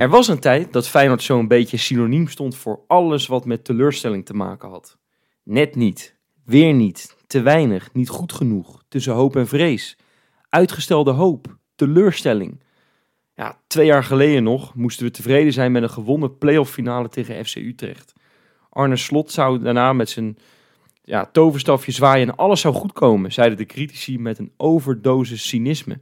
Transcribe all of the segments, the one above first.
Er was een tijd dat Feyenoord zo'n beetje synoniem stond voor alles wat met teleurstelling te maken had. Net niet, weer niet, te weinig, niet goed genoeg, tussen hoop en vrees. Uitgestelde hoop, teleurstelling. Ja, twee jaar geleden nog moesten we tevreden zijn met een gewonnen playoff finale tegen FC Utrecht. Arne Slot zou daarna met zijn ja, toverstafje zwaaien en alles zou goed komen, zeiden de critici met een overdosis cynisme.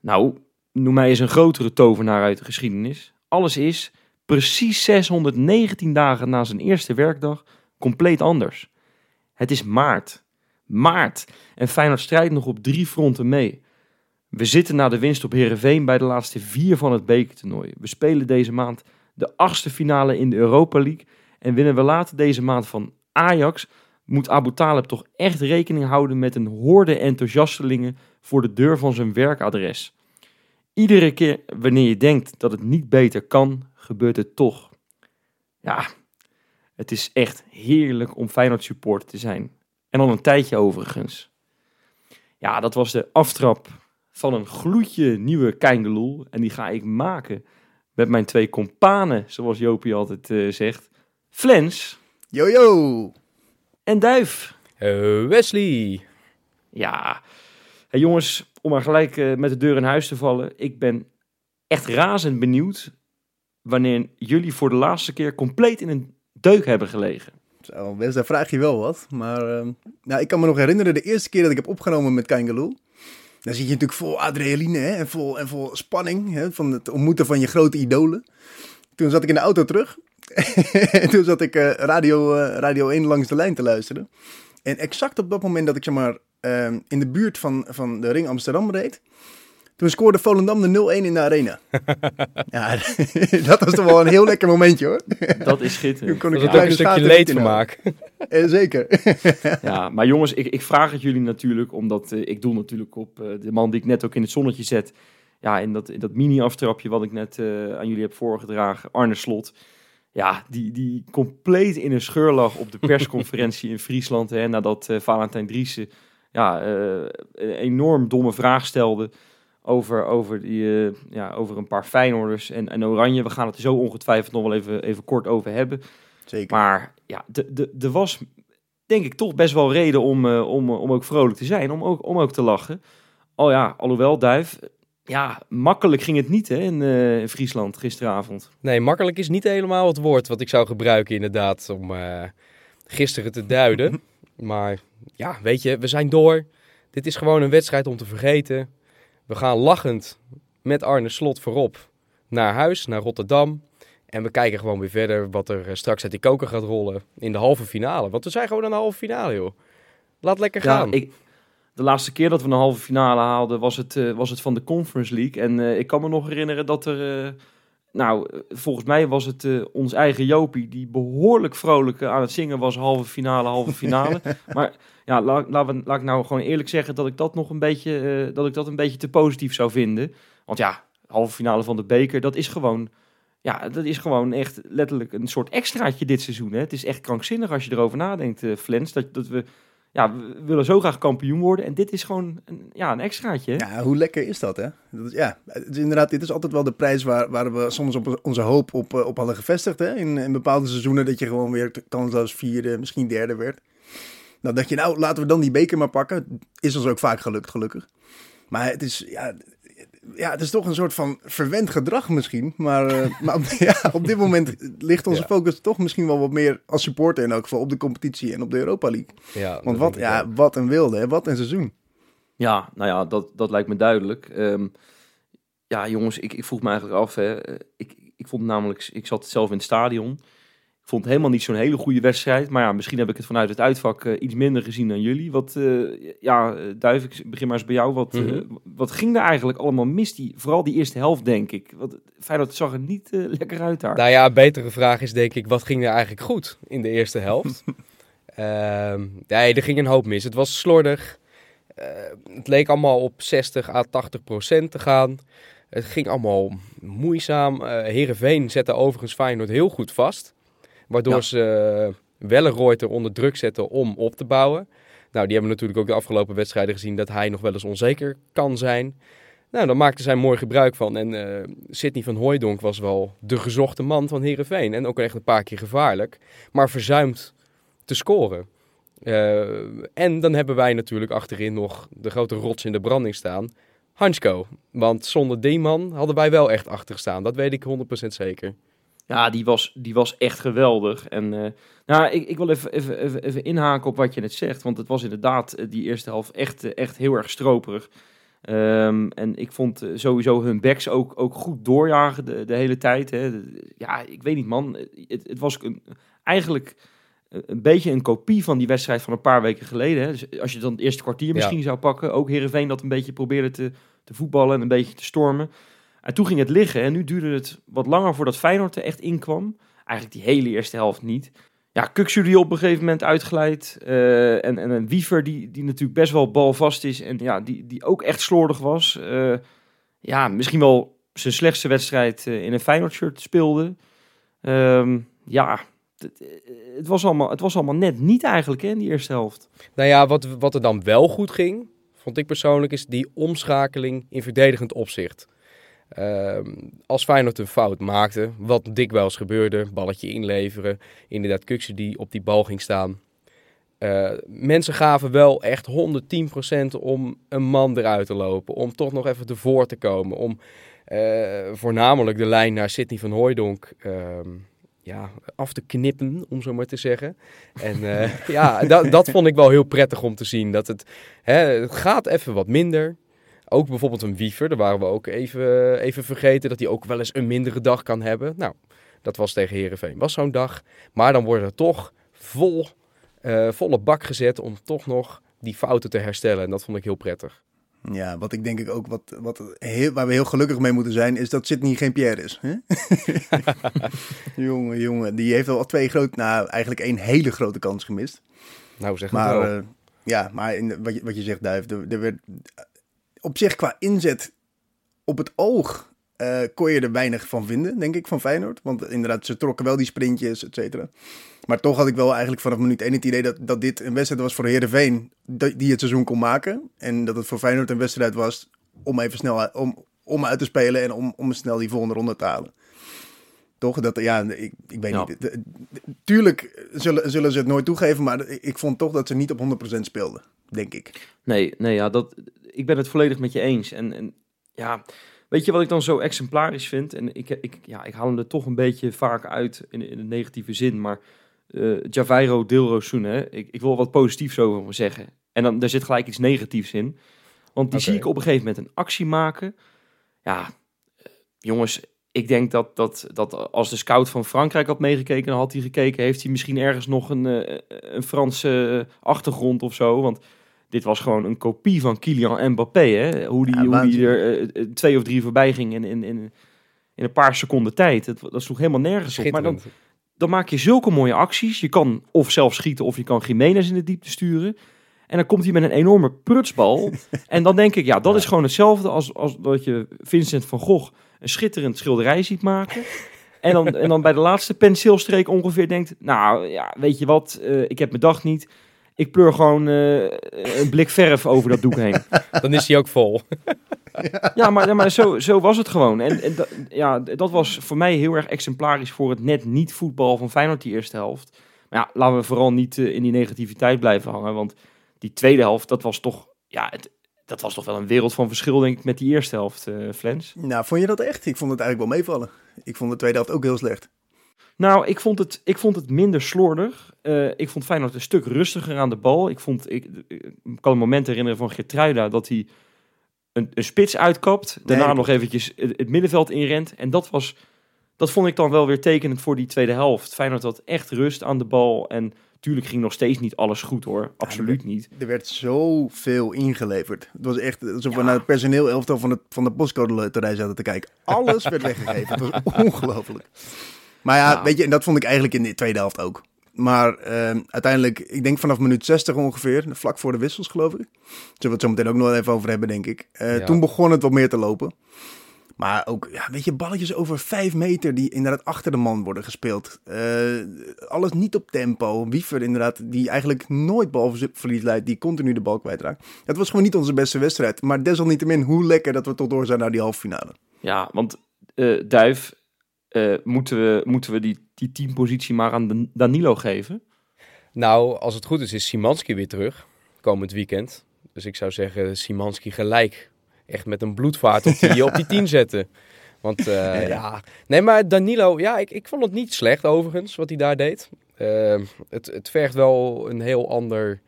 Nou, noem mij eens een grotere tovenaar uit de geschiedenis. Alles is, precies 619 dagen na zijn eerste werkdag, compleet anders. Het is maart. Maart. En Feyenoord strijdt nog op drie fronten mee. We zitten na de winst op Herenveen bij de laatste vier van het bekertoernooi. We spelen deze maand de achtste finale in de Europa League. En winnen we later deze maand van Ajax, moet Abu Talib toch echt rekening houden met een horde enthousiastelingen voor de deur van zijn werkadres. Iedere keer wanneer je denkt dat het niet beter kan, gebeurt het toch. Ja, het is echt heerlijk om Feyenoord supporter te zijn. En al een tijdje overigens. Ja, dat was de aftrap van een gloedje nieuwe Keingeloel. En die ga ik maken met mijn twee kompanen, zoals Jopie altijd eh, zegt. Flens Yo, yo. en Duif. Eh, Wesley. Ja, hey jongens, om maar gelijk eh, met de deur in huis te vallen. Ik ben echt razend benieuwd wanneer jullie voor de laatste keer compleet in een deuk hebben gelegen. Zo, daar vraag je wel wat. Maar ehm, nou, ik kan me nog herinneren, de eerste keer dat ik heb opgenomen met Kangaloo. Dan zit je natuurlijk vol adrenaline hè, en, vol, en vol spanning hè, van het ontmoeten van je grote idolen. Toen zat ik in de auto terug. en toen zat ik eh, radio, eh, radio 1 langs de lijn te luisteren. En exact op dat moment dat ik zeg maar, ehm, in de buurt van, van de Ring Amsterdam reed. Toen scoorde Volendam de 0-1 in de arena. ja, dat was toch wel een heel lekker momentje hoor. Dat is Toen schitterend. kon ik Dat een stukje inhouden. leedvermaak. Eh, zeker. Ja, maar jongens, ik, ik vraag het jullie natuurlijk, omdat eh, ik doel natuurlijk op eh, de man die ik net ook in het zonnetje zet. Ja, in dat, in dat mini-aftrapje wat ik net eh, aan jullie heb voorgedragen, Arne Slot. Ja, die, die compleet in een scheur lag op de persconferentie in Friesland. Hè, nadat eh, Valentijn Driessen ja, eh, een enorm domme vraag stelde over, over, die, eh, ja, over een paar Feyenoorders en, en Oranje. We gaan het er zo ongetwijfeld nog wel even, even kort over hebben. Zeker. Maar ja, de- de- er was denk ik toch best wel reden om, eh, om, om ook vrolijk te zijn, om ook, om ook te lachen. Oh ja, alhoewel, Duif, ja, makkelijk ging het niet hè, in, eh, in Friesland gisteravond. Nee, makkelijk is niet helemaal het woord wat ik zou gebruiken inderdaad om eh, gisteren te duiden. maar ja, weet je, we zijn door. Dit is gewoon een wedstrijd om te vergeten. We gaan lachend met Arne Slot voorop naar huis, naar Rotterdam. En we kijken gewoon weer verder wat er eh, straks uit die koker gaat rollen in de halve finale. Want we zijn gewoon aan de halve finale, joh. Laat lekker gaan. Ja, ik, de laatste keer dat we een halve finale haalden was het, eh, was het van de Conference League. En eh, ik kan me nog herinneren dat er, nou, volgens mij was het eh, ons eigen Jopie die behoorlijk vrolijk eh, aan het zingen was, halve finale, halve finale. maar ja, laat, laat, laat ik nou gewoon eerlijk zeggen dat ik dat nog een beetje, eh, dat ik dat een beetje te positief zou vinden. Want ja, halve finale van de beker, dat is gewoon, ja, dat is gewoon echt letterlijk een soort extraatje dit seizoen. Hè? Het is echt krankzinnig als je erover nadenkt, Flens, dat, dat we, ja, we willen zo graag kampioen worden. En dit is gewoon een, ja, een extraatje. Ja, hoe lekker is dat, hè? Dat ja, het is inderdaad, dit is altijd wel de prijs waar, waar we soms op, onze hoop op, eh, op hadden gevestigd. Hè? In, in bepaalde seizoenen dat je gewoon weer kansloos vierde, misschien derde werd. Nou, dat je, nou, laten we dan die beker maar pakken. Is ons ook vaak gelukt, gelukkig. Maar het is, ja, ja, het is toch een soort van verwend gedrag misschien. Maar, eh, maar op, ja, op dit moment ligt onze Ja. focus toch misschien wel wat meer als supporter in elk geval op de competitie en op de Europa League. ja, Want wat, ja, wat een wilde, hè? Wat een seizoen. Ja, nou ja, dat, dat lijkt me duidelijk. Ehm, ja, jongens, ik, ik vroeg me eigenlijk af. Hè. Eh, Ik, ik vond namelijk, ik zat zelf in het stadion. Ik vond het helemaal niet zo'n hele goede wedstrijd. Maar ja, misschien heb ik het vanuit het uitvak eh, iets minder gezien dan jullie. Wat, eh, ja, eh, Duif, ik begin maar eens bij jou. Wat, Mhm. wat ging er eigenlijk allemaal mis? Die, vooral die eerste helft, denk ik. Wat, Feyenoord zag er niet lekker uit daar. Nou ja, een betere vraag is denk ik, wat ging er eigenlijk goed in de eerste helft? Ehm, nee, er ging een hoop mis. Het was slordig. Het leek allemaal op 60 à 80 procent te gaan. Het ging allemaal moeizaam. Eh Heerenveen zette overigens Feyenoord heel goed vast. Waardoor Ja. ze uh, Wellenreuter onder druk zetten om op te bouwen. Nou, die hebben natuurlijk ook de afgelopen wedstrijden gezien dat hij nog wel eens onzeker kan zijn. Nou, daar maakte zij mooi gebruik van. En uh, Sidney van Hooijdonk was wel de gezochte man van Herenveen. En ook echt een paar keer gevaarlijk. Maar verzuimd te scoren. Uh, en dan hebben wij natuurlijk achterin nog de grote rots in de branding staan. Hansko. Want zonder die man hadden wij wel echt achter staan. Dat weet ik 100% zeker. Ja, die was, die was echt geweldig. En uh, nou, ik, ik wil even, even, even, even, inhaken op wat je net zegt. Want het was inderdaad die eerste helft echt, echt heel erg stroperig. Um, en ik vond sowieso hun backs ook, ook goed doorjagen de, de hele tijd. Hè. Ja, ik weet niet man. Het, het was een, eigenlijk een beetje een kopie van die wedstrijd van een paar weken geleden. Hè. Dus als je dan het eerste kwartier misschien zou pakken. Ook Heerenveen dat een beetje probeerde te, te voetballen en een beetje te stormen. En toen ging het liggen en nu duurde het wat langer voordat Feyenoord er echt inkwam. Eigenlijk die hele eerste helft niet. Ja, Kuksu op een gegeven moment uitgeleid. Uh, en, en een Wiever die, die natuurlijk best wel balvast is. En ja, die, die ook echt slordig was. Uh, ja, misschien wel zijn slechtste wedstrijd uh, in een Feyenoord-shirt speelde. Um, ja, het, het, was allemaal, het was allemaal net niet eigenlijk hè, in die eerste helft. Nou ja, wat, wat er dan wel goed ging, vond ik persoonlijk, is die omschakeling in verdedigend opzicht. Uh, als Feyenoord een fout maakte, wat dikwijls gebeurde, balletje inleveren, inderdaad Kukse die op die bal ging staan. Uh, mensen gaven wel echt 110% om een man eruit te lopen, om toch nog even ervoor te komen, om uh, voornamelijk de lijn naar Sidney van Hooijdonk ehm, ja, af te knippen, om zo maar te zeggen. En uh, ja, dat, dat vond ik wel heel prettig om te zien. Dat het, hè, het gaat even wat minder. Ook bijvoorbeeld een Wiever, daar waren we ook even, even vergeten dat hij ook wel eens een mindere dag kan hebben. Nou, dat was tegen Herenveen, was zo'n dag. Maar dan wordt er toch vol, uh, volle bak gezet om toch nog die fouten te herstellen. En dat vond ik heel prettig. Ja, wat ik denk ik ook, wat, wat heel, waar we heel gelukkig mee moeten zijn, is dat Sidney geen Pierre is. Hè? jongen, jongen, die heeft al twee grote, nou eigenlijk één hele grote kans gemist. Nou, zeg maar. wel. Uh, ja, maar in, wat, je, wat je zegt, Duif, er, er werd op zich qua inzet op het oog uh, kon je er weinig van vinden, denk ik, van Feyenoord. Want inderdaad, ze trokken wel die sprintjes, et cetera. Maar toch had ik wel eigenlijk vanaf minuut 1 het idee dat, dat dit een wedstrijd was voor Heerenveen die het seizoen kon maken. En dat het voor Feyenoord een wedstrijd was om even snel om, om uit te spelen en om, om snel die volgende ronde te halen. Toch? Dat, ja, ik, ik weet ja. niet. Tuurlijk zullen, zullen ze het nooit toegeven, maar ik vond toch dat ze niet op 100% speelden, denk ik. Nee, nee ja, dat, ik ben het volledig met je eens. En, en ja, weet je wat ik dan zo exemplarisch vind? En ik, ik, ja, ik haal hem er toch een beetje vaak uit in, in een negatieve zin, maar uh, Javairo Dilrosun, ik, ik wil wat positiefs over zeggen. En dan daar zit gelijk iets negatiefs in. Want die okay. zie ik op een gegeven moment een actie maken. Ja, jongens, ik denk dat, dat, dat als de scout van Frankrijk had meegekeken, dan had hij gekeken, heeft hij misschien ergens nog een, uh, een Franse achtergrond of zo. Want dit was gewoon een kopie van Kylian Mbappé. Hè? Hoe die, ja, hoe die er uh, twee of drie voorbij ging in, in, in, in een paar seconden tijd. Dat, dat sloeg helemaal nergens op. Maar dan, dan maak je zulke mooie acties. Je kan of zelf schieten of je kan Jiménez in de diepte sturen. En dan komt hij met een enorme prutsbal. en dan denk ik, ja, dat is gewoon hetzelfde als, als dat je Vincent van Gogh een schitterend schilderij ziet maken. En dan, en dan bij de laatste penseelstreek ongeveer denkt, nou ja, weet je wat, uh, ik heb mijn dag niet. Ik pleur gewoon uh, een blik verf over dat doek heen. Dan is hij ook vol. ja, maar, maar zo, zo was het gewoon. En, ja, dat was voor mij heel erg exemplarisch voor het net niet voetbal van Feyenoord die eerste helft. Maar ja, laten we vooral niet uh, in die negativiteit blijven hangen. Want die tweede helft, dat was toch, ja, het, dat was toch wel een wereld van verschil, denk ik, met die eerste helft, uh, Flens. Nou, vond je dat echt? Ik vond het eigenlijk wel meevallen. Ik vond de tweede helft ook heel slecht. Nou, ik vond het, ik vond het minder slordig. Uh, ik vond Feyenoord een stuk rustiger aan de bal. Ik, vond, ik, ik kan een moment herinneren van Gertruida dat hij een, een spits uitkapt. Daarna nee. nog eventjes het, het, middenveld inrent. En dat, was, dat vond ik dan wel weer tekenend voor die tweede helft. Feyenoord had echt rust aan de bal. En natuurlijk ging nog steeds niet alles goed hoor. Absoluut ja, niet. Er werd zoveel ingeleverd. Het was echt alsof we naar het personeel elftal van, het, van de postcode loterij zaten te kijken. Alles werd weggegeven. Het was ongelooflijk. Maar ja, nou. weet je, en dat vond ik eigenlijk in de tweede helft ook. Maar uh, uiteindelijk, ik denk vanaf minuut 60 ongeveer, vlak voor de wissels geloof ik. Zullen we het zo meteen ook nog even over hebben, denk ik. Uh, ja. Toen begon het wat meer te lopen. Maar ook, ja, weet je, balletjes over vijf meter die inderdaad achter de man worden gespeeld. Eh, alles niet op tempo. Wiever inderdaad, die eigenlijk nooit balverlies leidt, die continu de bal kwijtraakt. Het was gewoon niet onze beste wedstrijd. Maar desalniettemin, hoe lekker dat we tot door zijn naar die halve finale. Ja, want eh Duif, eh, moeten we, moeten we die, die teampositie maar aan Dan- Danilo geven? Nou, als het goed is, is Simanski weer terug. Komend weekend. Dus ik zou zeggen, Simanski gelijk. Echt met een bloedvaart op die, op die 10 zetten. Want eh, ja. Nee, maar Danilo, ja, ik, ik vond het niet slecht overigens, wat hij daar deed. Eh, het, het vergt wel een heel ander,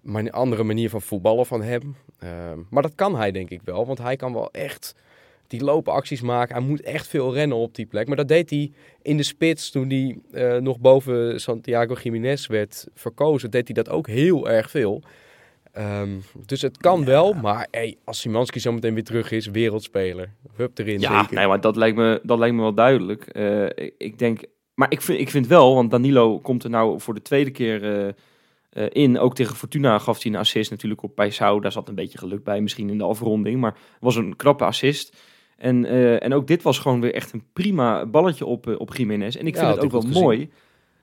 mani- andere manier van voetballen van hem. Eh, maar dat kan hij denk ik wel, want hij kan wel echt die lopen acties maken. Hij moet echt veel rennen op die plek. Maar dat deed hij in de spits toen hij eh, nog boven Santiago Jiménez werd verkozen. Deed hij dat ook heel erg veel. Ehm, dus het kan wel, maar hey, als Simanski zo meteen weer terug is, wereldspeler. Hup erin. Ja, zeker. nee, maar dat lijkt me, dat lijkt me wel duidelijk. Eh, ik, ik denk, maar ik vind, ik vind wel, want Danilo komt er nou voor de tweede keer eh, eh, in. Ook tegen Fortuna gaf hij een assist natuurlijk op Paisao. Daar zat een beetje geluk bij, misschien in de afronding. Maar het was een knappe assist. En, en ook dit was gewoon weer echt een prima balletje op, op Jiménez. En ik vind het ook wel mooi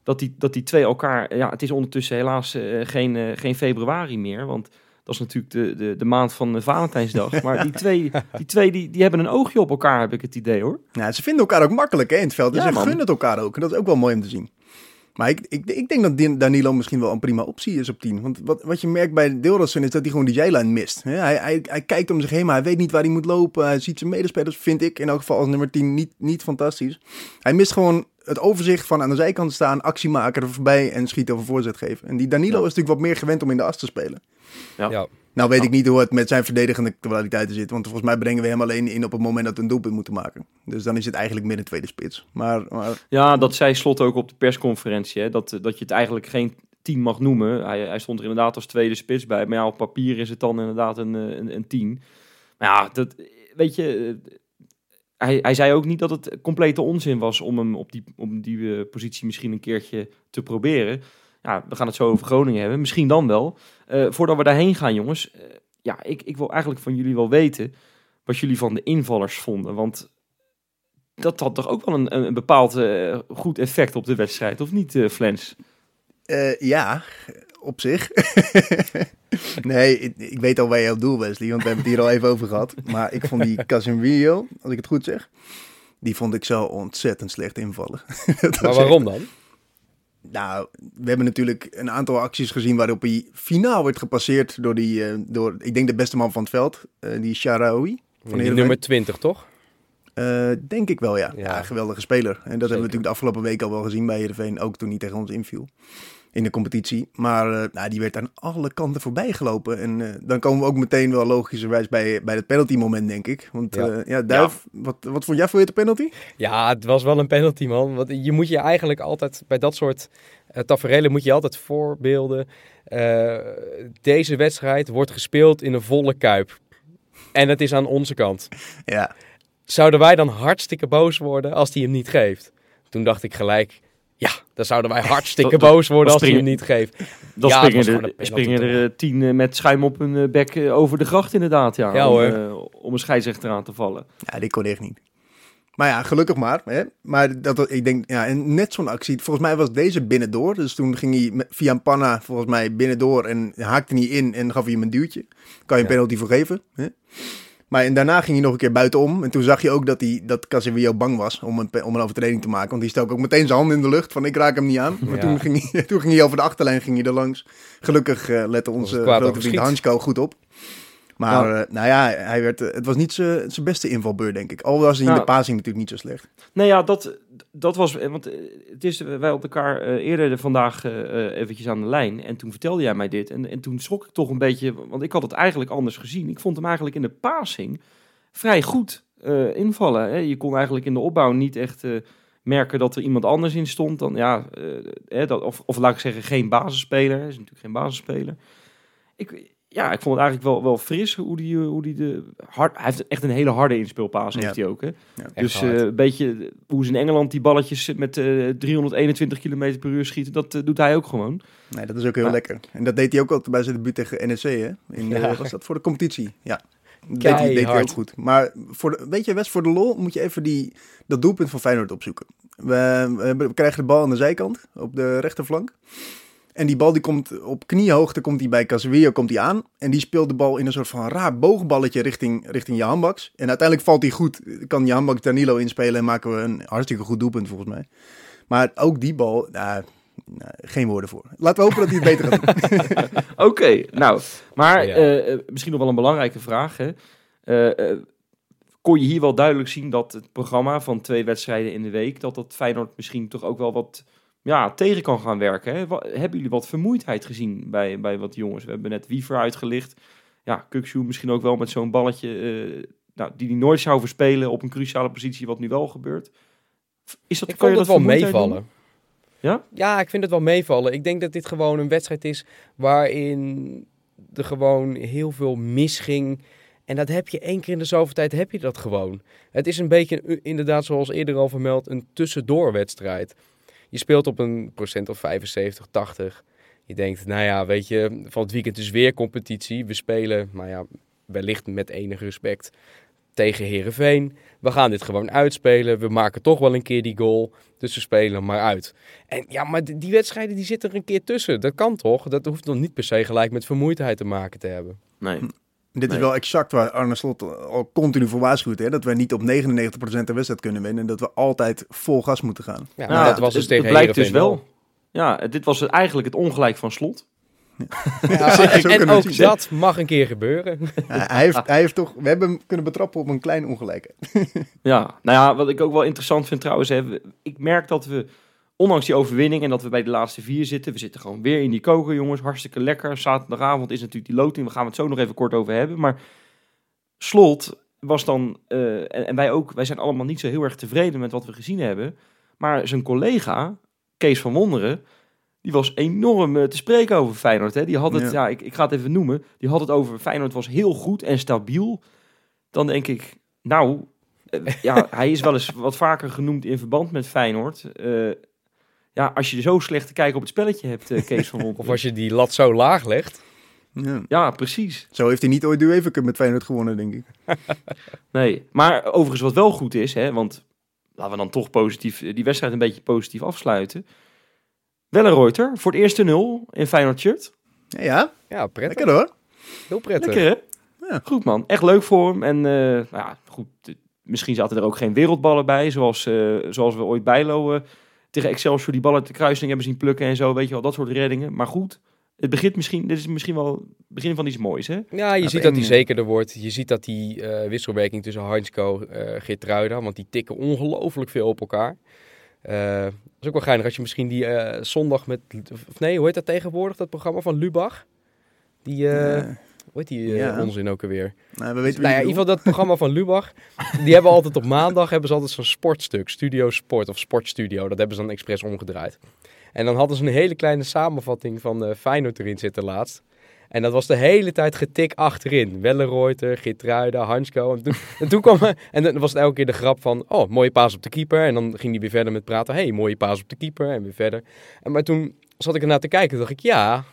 dat die, dat die twee elkaar... Ja, het is ondertussen helaas eh, geen, eh, geen februari meer, want... Dat is natuurlijk de, de, de maand van eh, Valentijnsdag. Maar die twee, die, twee die, die hebben een oogje op elkaar, heb ik het idee hoor. Nou, ze vinden elkaar ook makkelijk hè, in het veld. Dus Ja, ze man. gunnen het elkaar ook. En dat is ook wel mooi om te zien. Maar ik, ik, ik denk dat Danilo misschien wel een prima optie is op 10. Want wat, wat je merkt bij Deelrossen is dat hij gewoon die zijlijn mist. Hij, hij, hij kijkt om zich heen, maar hij weet niet waar hij moet lopen. Hij ziet zijn medespelers, vind ik, in elk geval als nummer 10, niet, niet fantastisch. Hij mist gewoon het overzicht van aan de zijkant staan, actie maken, er voorbij en schieten of een voorzet geven. En die Danilo Ja. is natuurlijk wat meer gewend om in de as te spelen. Ja. Ja. Nou weet ik niet hoe het met zijn verdedigende kwaliteiten zit. Want volgens mij brengen we hem alleen in op het moment dat we een doelpunt moeten maken. Dus dan is het eigenlijk midden tweede spits. Maar, maar Ja, dat zei Slot ook op de persconferentie. Hè, dat, dat je het eigenlijk geen team mag noemen. Hij, hij stond er inderdaad als tweede spits bij. Maar ja, op papier is het dan inderdaad een, eh, een, een tien. Maar ja, dat, weet je... Hij, hij zei ook niet dat het complete onzin was om hem op die, op die eh, positie misschien een keertje te proberen. Ja, we gaan het zo over Groningen hebben. Misschien dan wel. Eh, voordat we daarheen gaan, jongens. eh, ja, ik, ik wil eigenlijk van jullie wel weten wat jullie van de invallers vonden. Want dat had toch ook wel een, een, bepaald goed effect op de wedstrijd, of niet, Flens? ja, op zich. nee, ik, ik weet al waar je op doel, Wesley. Want we hebben het hier al even over gehad. Maar ik vond die Casemiro, als ik het goed zeg... Die vond ik zo ontzettend slecht invallen. Maar waarom dan? Nou, we hebben natuurlijk een aantal acties gezien waarop hij finaal werd gepasseerd door die, eh, door, ik denk de beste man van het veld, eh, die Sharawi. Van Die nummer 20, toch? Eh, denk ik wel, ja. ja. Ja. geweldige speler. En dat hebben we natuurlijk de afgelopen week al wel gezien bij Heerenveen, ook toen hij tegen ons inviel in de competitie. Maar eh, nou, die werd aan alle kanten voorbij gelopen. En eh, dan komen we ook meteen wel logischerwijs bij, bij het penalty moment, denk ik. Want Ja. ja, ja Duif, Wat, wat vond jij voor je de penalty? Ja, het was wel een penalty, man. Want je moet je eigenlijk altijd bij dat soort uh, tafereelen moet je altijd voorbeelden. Uh, deze wedstrijd wordt gespeeld in een volle kuip. En het is aan onze kant. Ja. Zouden wij dan hartstikke boos worden als hij hem niet geeft? Toen dacht ik gelijk, ja, dan zouden wij hartstikke boos worden als hij hem niet geeft. Dan Ja, springen er, springen er eh, tien eh, met schuim op hun eh, bek over de gracht inderdaad, ja. Ja, om, hoor. om een scheidsrechter aan te vallen. Ja, dit kon echt niet. Maar ja, gelukkig maar. Hè? Maar dat, ik denk, ja, en net zo'n actie. Volgens mij was deze binnendoor. Dus toen ging hij via een panna volgens mij binnendoor en haakte niet in en gaf hij hem een duwtje. Kan je een Ja. penalty voor geven. Hè? Maar en daarna ging hij nog een keer buitenom. En toen zag je ook dat, hij, dat Casemiro bang was om een, om een overtreding te maken. Want die stak ook meteen zijn hand in de lucht van ik raak hem niet aan. Maar Ja. toen, ging hij, toen ging hij over de achterlijn ging hij er langs. Gelukkig eh, lette onze grote vriend. Hansko goed op. Maar eh, nou ja, hij werd, eh, het was niet zijn zijn beste invalbeur, denk ik. Al was hij in Nou, de passing natuurlijk niet zo slecht. Nee, ja, dat, dat was... eh, Want eh, het is, wij op elkaar eh, eerder vandaag eh, eh, eventjes aan de lijn. En toen vertelde jij mij dit. En, en toen schrok ik toch een beetje... Want ik had het eigenlijk anders gezien. Ik vond hem eigenlijk in de passing vrij goed eh, invallen. Hè. Je kon eigenlijk in de opbouw niet echt eh, merken dat er iemand anders in stond. Dan, ja, eh, hè, dat, of, of laat ik zeggen, geen basisspeler. Hij is natuurlijk geen basisspeler. Ik, ja, ik vond het eigenlijk wel, wel fris hoe die, eh, hoe die de... Hard, hij heeft echt een hele harde inspeelpaas, Ja. heeft hij ook, hè? Dus eh, een beetje hoe ze in Engeland die balletjes met eh 321 km per uur schieten, dat eh, doet hij ook gewoon. Nee, dat is ook heel Maar- lekker. En dat deed hij ook altijd bij zijn debuut tegen NEC, hè? In, eh, Ja. was dat voor de competitie? Ja. deed hij, deed hij Keihard. ook goed. Maar voor de, weet je, West, voor de lol moet je even die, dat doelpunt van Feyenoord opzoeken. We, we, hebben- we krijgen de bal aan de zijkant, op de rechterflank. En die bal die komt op kniehoogte, komt die bij Casemiro komt die aan. En die speelt de bal in een soort van raar boogballetje richting, richting Jan Baks. En uiteindelijk valt hij goed, kan Jan Baks Danilo inspelen en maken we een hartstikke goed doelpunt volgens mij. Maar ook die bal, nou, nou, geen woorden voor. Laten we hopen dat hij het beter gaat doen. Oké, nou, maar Ja. eh, eh, misschien nog wel een belangrijke vraag. Hè? Eh, eh, kon je hier wel duidelijk zien dat het programma van twee wedstrijden in de week, dat dat Feyenoord misschien toch ook wel wat ja, tegen kan gaan werken. Hè? Hebben jullie wat vermoeidheid gezien bij, bij wat jongens? We hebben net Wiever uitgelicht. Ja, Kukshoe misschien ook wel met zo'n balletje eh, nou, die hij nooit zou verspelen op een cruciale positie, wat nu wel gebeurt. Is dat, Ik kan je dat wel meevallen. Ja? Ja, ik vind het wel meevallen. Ik denk dat dit gewoon een wedstrijd is waarin er gewoon heel veel misging. En dat heb je één keer in de zoveel tijd, heb je dat gewoon. Het is een beetje, inderdaad zoals eerder al vermeld, een tussendoorwedstrijd. Je speelt op een procent of 75, 80. Je denkt, nou ja, weet je, van het weekend is weer competitie. We spelen, nou ja, wellicht met enig respect tegen Herenveen. We gaan dit gewoon uitspelen. We maken toch wel een keer die goal. Dus we spelen maar uit. En ja, maar die wedstrijden die zitten er een keer tussen. Dat kan toch? Dat hoeft nog niet per se gelijk met vermoeidheid te maken te hebben. Nee. Dit is wel exact waar Arne Slot al continu voor waarschuwt. Hè? Dat wij niet op 99% de wedstrijd kunnen winnen. En dat we altijd vol gas moeten gaan. Ja, Nou, dat was dus het, tegen het blijkt dus wel. Ja, dit was eigenlijk het ongelijk van slot. Ja, en ook dat mag een keer gebeuren. Ja, hij, heeft, hij heeft toch... We hebben hem kunnen betrappen op een klein ongelijke. Ja, nou ja, wat ik ook wel interessant vind trouwens, hè, ik merk dat we, ondanks die overwinning en dat we bij de laatste vier zitten, we zitten gewoon weer in die koker, jongens, hartstikke lekker. Zaterdagavond is natuurlijk die loting, we gaan het zo nog even kort over hebben, maar Slot was dan, eh, en, en wij ook, wij zijn allemaal niet zo heel erg tevreden met wat we gezien hebben, maar zijn collega, Kees van Wonderen, die was enorm eh, te spreken over Feyenoord. Hè? Die had het, ja. Ja. ik, ik ga het even noemen, die had het over Feyenoord was heel goed en stabiel. Dan denk ik, nou, eh, ja, hij is wel eens wat vaker genoemd in verband met Feyenoord. Ja, als je zo slecht te kijken op het spelletje hebt, eh, Kees van Wonderen. Of als je die lat zo laag legt. Ja. Ja, precies. Zo heeft hij niet ooit de UEFA Cup met Feyenoord gewonnen, denk ik. Nee, maar overigens wat wel goed is, hè, want laten we dan toch positief die wedstrijd een beetje positief afsluiten. Wellenreuter voor het eerste nul in Feyenoord shirt. Ja, ja Ja, prettig. lekker hoor. Heel prettig. Lekker hè? Ja. Goed man, echt leuk voor hem. En eh, nou ja, goed, eh, misschien zaten er ook geen wereldballen bij, zoals, eh, zoals we ooit Bijlo eh, tegen Excelsior die ballen de kruising hebben zien plukken en zo, weet je wel, dat soort reddingen. Maar goed, het begint misschien, dit is misschien wel het begin van iets moois hè? Ja, je Ja, ziet dat hij zekerder wordt. Je ziet dat die eh, wisselwerking tussen Heinzko en Geertruida, want die tikken ongelooflijk veel op elkaar. Eh, dat is ook wel geinig als je misschien die eh, zondag met, of nee, hoe heet dat tegenwoordig, dat programma van Lubach? Die, eh Ja. Hoe heet die eh, Ja. onzin ook alweer? nou, we weten Nou ja, in ieder geval dat programma van Lubach. Die hebben altijd op maandag hebben ze altijd zo'n sportstuk. Studio Sport of Sportstudio. Dat hebben ze dan expres omgedraaid. En dan hadden ze een hele kleine samenvatting van eh Feyenoord erin zitten laatst. En dat was de hele tijd getik achterin. Wellenreuter, Gitruida, Hansko. En toen, en toen kwam en dan was het elke keer de grap van... Oh, mooie paas op de keeper. En dan ging hij weer verder met praten. hey, mooie paas op de keeper. En weer verder. En maar toen zat ik ernaar te kijken. dacht ik, ja,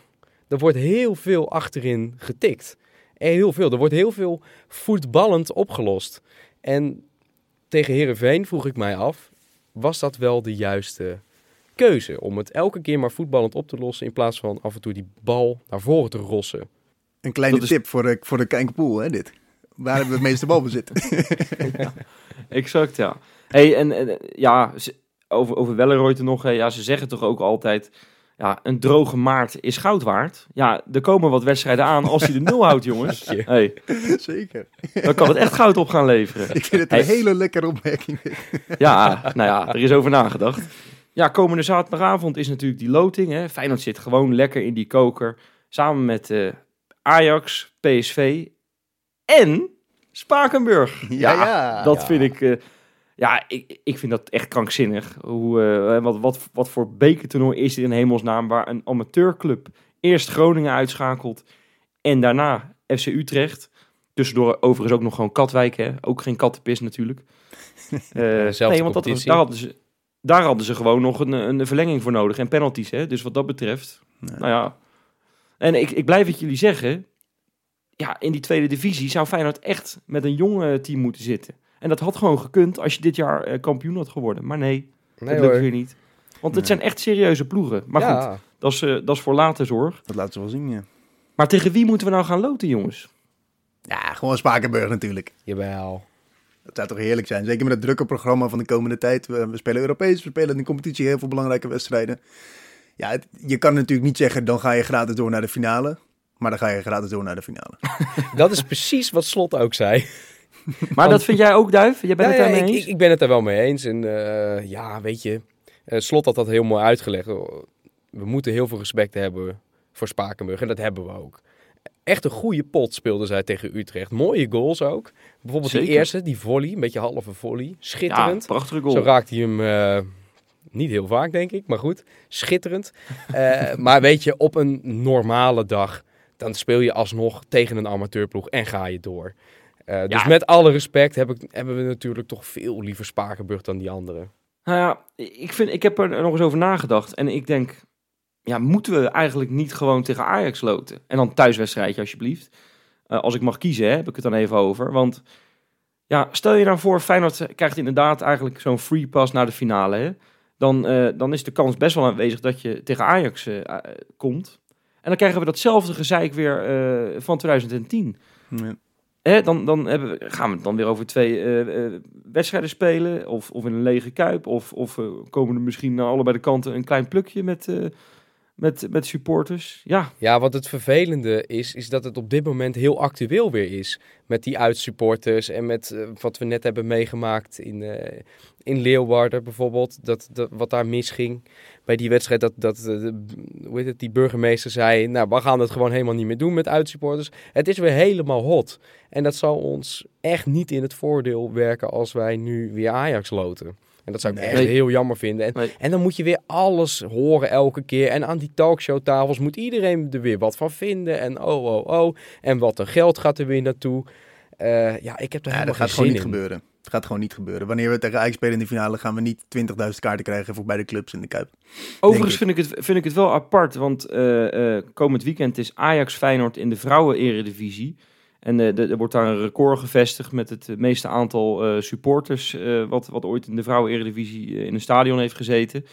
er wordt heel veel achterin getikt. En heel veel. Er wordt heel veel voetballend opgelost. En tegen Herenveen vroeg ik mij af, was dat wel de juiste keuze? Om het elke keer maar voetballend op te lossen in plaats van af en toe die bal naar voren te rossen. Een kleine Dat is- tip voor de, voor de Kijkpoel, hè, dit. Waar hebben we het meeste balbezit? Exact, ja. Hey, en, en ja, over, over Wellenreuter nog, hè, ja, ze zeggen toch ook altijd, ja, een droge maart is goud waard. Ja, er komen wat wedstrijden aan. Als hij de nul houdt, jongens, hey, Zeker. dan kan het echt goud op gaan leveren. Ik vind het een Hey. hele lekkere opmerking. Ja, nou ja, er is over nagedacht. Ja, komende zaterdagavond is natuurlijk die loting. Hè. Feyenoord zit gewoon lekker in die koker. Samen met eh, Ajax, PSV en Spakenburg. Ja, ja. Dat vind ik... eh, ja, ik, ik vind dat echt krankzinnig. Hoe, eh, wat, wat, wat voor bekertoernooi is dit in hemelsnaam... waar een amateurclub eerst Groningen uitschakelt... en daarna FC Utrecht... Tussendoor overigens ook nog gewoon Katwijk, hè? Ook geen kattenpis natuurlijk. Eh, nee, want dat, daar, hadden ze, daar hadden ze gewoon nog een, een verlenging voor nodig. En penalties, hè? Dus wat dat betreft, nou ja. En ik, ik blijf het jullie zeggen. ja, in die tweede divisie zou Feyenoord echt met een jong eh, team moeten zitten. En dat had gewoon gekund als je dit jaar eh, kampioen had geworden. Maar nee, Nee dat lukt weer niet. Want het Nee. zijn echt serieuze ploegen. Maar goed, dat is, eh, dat is voor later zorg. Dat laten ze wel zien, ja. Maar tegen wie moeten we nou gaan loten, jongens? Ja, gewoon Spakenburg natuurlijk. jawel. Dat zou toch heerlijk zijn. Zeker met het drukke programma van de komende tijd. We, we spelen Europees, we spelen in de competitie heel veel belangrijke wedstrijden. Ja, het- je kan natuurlijk niet zeggen, dan ga je gratis door naar de finale. Maar dan ga je gratis door naar de finale. Dat is precies wat Slot ook zei. Maar dat vind jij ook, Duif? Jij bent Ja, het ja, daarmee ik, eens? ik, ik ben het er wel mee eens. En eh, ja, weet je, eh, Slot had dat heel mooi uitgelegd. We moeten heel veel respect hebben voor Spakenburg. En dat hebben we ook. Echt een goede pot speelden zij tegen Utrecht. Mooie goals ook. Bijvoorbeeld die Zeker. eerste, die volley. Een beetje halve volley. ja, Schitterend. prachtige goal. Zo raakt hij hem eh, niet heel vaak, denk ik. Maar goed, schitterend. Maar weet je, op een normale dag... dan speel je alsnog tegen een amateurploeg en ga je door. Eh, dus Ja. met alle respect heb ik, hebben we natuurlijk toch veel liever Spakenburg dan die anderen. Nou ja, ik, vind, ik heb er nog eens over nagedacht. En ik denk, ja, moeten we eigenlijk niet gewoon tegen Ajax loten? En dan thuiswedstrijdje alsjeblieft. Eh, als ik mag kiezen, hè, heb ik het dan even over. Want ja, stel je nou voor, Feyenoord krijgt inderdaad eigenlijk zo'n free pass naar de finale. Hè? Dan, eh, dan is de kans best wel aanwezig dat je tegen Ajax komt. En dan krijgen we datzelfde gezeik weer eh, van 2010. Ja. Dan dan we, gaan we het dan weer over twee eh, wedstrijden spelen. Of, of in een lege kuip. Of, of eh, komen er misschien naar allebei de kanten een klein plukje met, met, met supporters. Ja, Ja, wat het vervelende is, is dat het op dit moment heel actueel weer is. Met die uitsupporters en met eh, wat we net hebben meegemaakt in, eh, in Leeuwarden bijvoorbeeld. Dat, dat, wat daar misging bij die wedstrijd. Dat, dat eh, hoe heet het, die burgemeester zei, nou we gaan het gewoon helemaal niet meer doen met uitsupporters. Het is weer helemaal hot. En dat zal ons echt niet in het voordeel werken als wij nu weer Ajax loten. En dat zou ik Nee. echt heel jammer vinden. En, Nee. en dan moet je weer alles horen elke keer. En aan die talkshowtafels moet iedereen er weer wat van vinden. En oh, oh, oh. En wat een geld gaat er weer naartoe. Eh, ja, ik heb er Ja, helemaal dat geen gaat gewoon zin niet in. gebeuren. Het gaat gewoon niet gebeuren. Wanneer we tegen Ajax spelen in de finale, gaan we niet 20.000 kaarten krijgen voor bij de clubs in de Kuip. overigens vind ik, het, vind ik het wel apart. Want eh, eh, komend weekend is Ajax Feyenoord in de vrouwen-eredivisie. En eh, er wordt daar een record gevestigd met het eh, meeste aantal eh, supporters... wat, wat ooit in de vrouwen-eredivisie in een stadion heeft gezeten.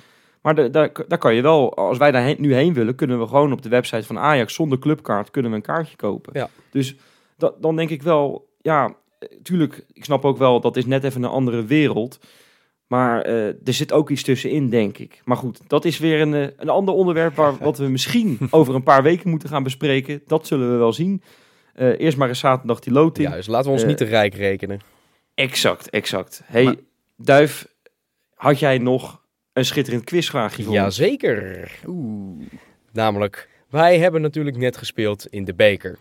Maar da- daar daar kan je wel, als wij daar heen- nu heen willen... kunnen we gewoon op de website van Ajax zonder clubkaart kunnen we een kaartje kopen. Ja. Dus da- dan denk ik wel, ja, tuurlijk, ik snap ook wel, dat is net even een andere wereld... Maar er zit ook iets tussenin, denk ik. Maar goed, dat is weer een, een ander onderwerp waar, wat we misschien over een paar weken moeten gaan bespreken. Dat zullen we wel zien. Eh, eerst maar eens zaterdag die loting. Juist, laten we ons Eh, niet te rijk rekenen. Exact, exact. Hey, Maar- Duif, had jij nog een schitterend quizvraagje voor? Jazeker. Oeh. Namelijk, wij hebben natuurlijk net gespeeld in de beker.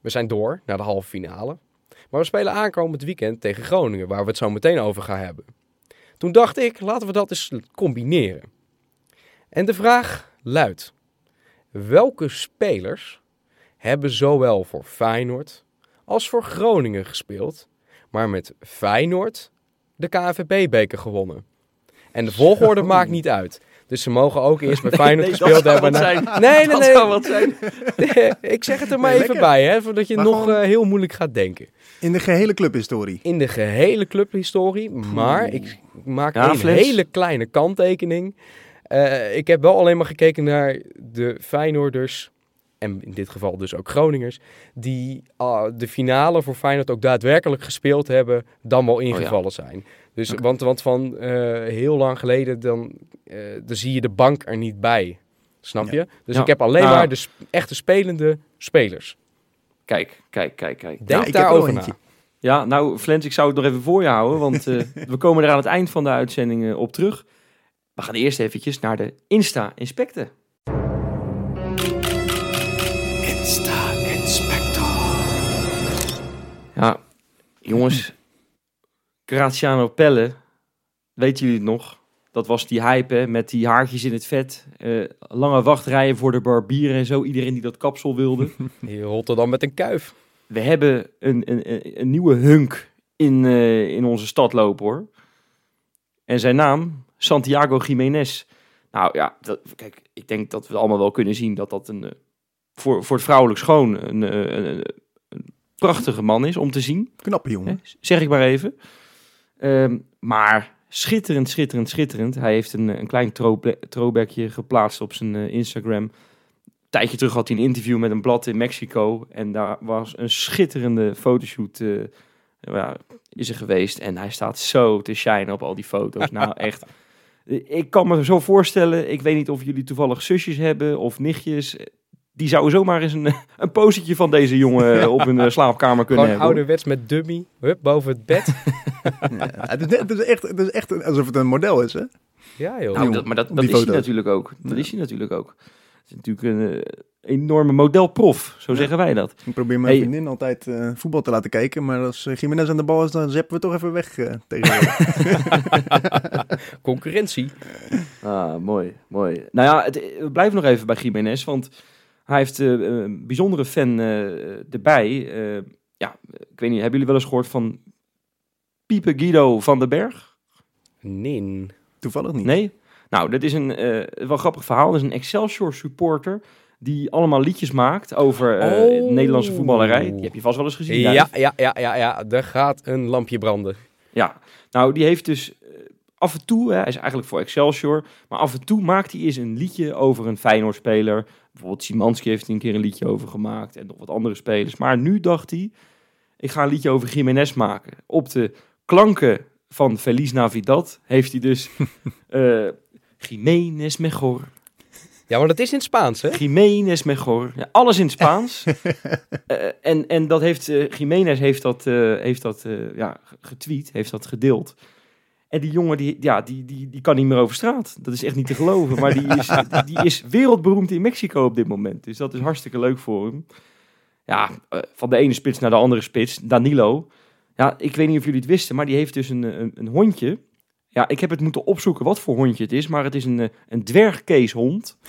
We zijn door naar de halve finale. Maar we spelen aankomend weekend tegen Groningen, waar we het zo meteen over gaan hebben. Toen dacht ik, laten we dat eens combineren. En de vraag luidt: welke spelers hebben zowel voor Feyenoord als voor Groningen gespeeld, maar met Feyenoord de KNVB-beker gewonnen? En de volgorde Zo. maakt niet uit. Dus ze mogen ook eerst bij Nee, Feyenoord nee, dat gespeeld zou hebben. wat na- zijn. Nee, nee, Dat nee. zou wat zijn. ik zeg het er maar Nee, even lekker. bij, hè, voordat je Maar nog gewoon- eh, heel moeilijk gaat denken. In de gehele clubhistorie. In de gehele clubhistorie, maar ik maak Ja, een hele kleine kanttekening. Eh, ik heb wel alleen maar gekeken naar de Feyenoorders, en in dit geval dus ook Groningers, die ah, de finale voor Feyenoord ook daadwerkelijk gespeeld hebben, dan wel ingevallen zijn. Dus, want, want van eh, heel lang geleden, dan, eh, dan zie je de bank er niet bij. Snap Ja. je? Dus Ja. ik heb alleen Nou. maar de sp- echte spelende spelers. Kijk, kijk, kijk, kijk. Denk er daarover na. Ja, nou, Flens, ik zou het nog even voor je houden, want eh, we komen er aan het eind van de uitzending op terug. We gaan eerst eventjes naar de Insta-inspecten. Ja, jongens, Graziano Pelle, weten jullie het nog? Dat was die hype hè, met die haartjes in het vet. eh, lange wachtrijen voor de barbier en zo. Iedereen die dat kapsel wilde. Hier Rotterdam met een kuif. We hebben een, een, een- nieuwe hunk in, eh, in onze stad lopen hoor. En zijn naam, Santiago Jiménez. Nou ja, dat, kijk, ik denk dat we allemaal wel kunnen zien dat dat een, eh, voor, voor het vrouwelijk schoon een, een, een prachtige man is om te zien. Knappe jongen. Zeg ik maar even. Ehm, maar schitterend, schitterend, schitterend. Hij heeft een, een klein throw- throwbackje geplaatst op zijn eh, Instagram. Een tijdje terug had hij een interview met een blad in Mexico. En daar was een schitterende fotoshoot eh, ja, is er geweest. En hij staat zo te shinen op al die foto's. nou, echt. Ik kan me zo voorstellen, ik weet niet of jullie toevallig zusjes hebben of nichtjes. Die zouden zomaar eens een, een posetje van deze jongen op hun eh, slaapkamer kunnen Gewoon hebben. ouderwets met dummy, hup, boven het bed. Ja, het, is net, het, is echt, het is echt alsof het een model is, hè? ja, joh. Nou, dat, maar dat, dat is hij natuurlijk ook. Dat Ja. is hij natuurlijk ook. Het is natuurlijk een eh, enorme modelprof, zo Ja. zeggen wij dat. Ik probeer mijn Hey. vriendin altijd eh, voetbal te laten kijken, maar als uh, Jiménez aan de bal is, dan zeppen we toch even weg eh tegenwoordig. Concurrentie. Ah, mooi, mooi. Nou ja, het, we blijven nog even bij Jiménez, want hij heeft eh, een bijzondere fan eh, erbij. Eh, ja, ik weet niet, hebben jullie wel eens gehoord van Piepe Guido van den Berg? Nin. Toevallig niet. Nee? Nou, dat is een eh, wel grappig verhaal. Dat is een Excelsior supporter die allemaal liedjes maakt over eh, Oh. Nederlandse voetballerij. Die heb je vast wel eens gezien. Ja, Duif. ja, ja, ja, ja. Er gaat een lampje branden. Ja, nou die heeft dus af en toe, hè, hij is eigenlijk voor Excelsior, maar af en toe maakt hij eens een liedje over een Feyenoord-speler. Bijvoorbeeld Simanski heeft hij een keer een liedje over gemaakt en nog wat andere spelers. Maar nu dacht hij, ik ga een liedje over Jiménez maken. Op de klanken van Feliz Navidad heeft hij dus eh Jiménez mejor, Ja, maar dat is in het Spaans, hè? Jiménez mejor. Ja, alles in het Spaans. Eh, en, en dat heeft, eh Jiménez heeft dat, heeft dat ja, getweet, heeft dat gedeeld. En die jongen, die, ja, die, die, die kan niet meer over straat. Dat is echt niet te geloven. Maar die is, die, die is wereldberoemd in Mexico op dit moment. Dus dat is hartstikke leuk voor hem. Ja, eh, van de ene spits naar de andere spits. Danilo. Ja, ik weet niet of jullie het wisten, maar die heeft dus een, een, een hondje. Ja, ik heb het moeten opzoeken wat voor hondje het is. Maar het is een, eh, een dwergkeeshond.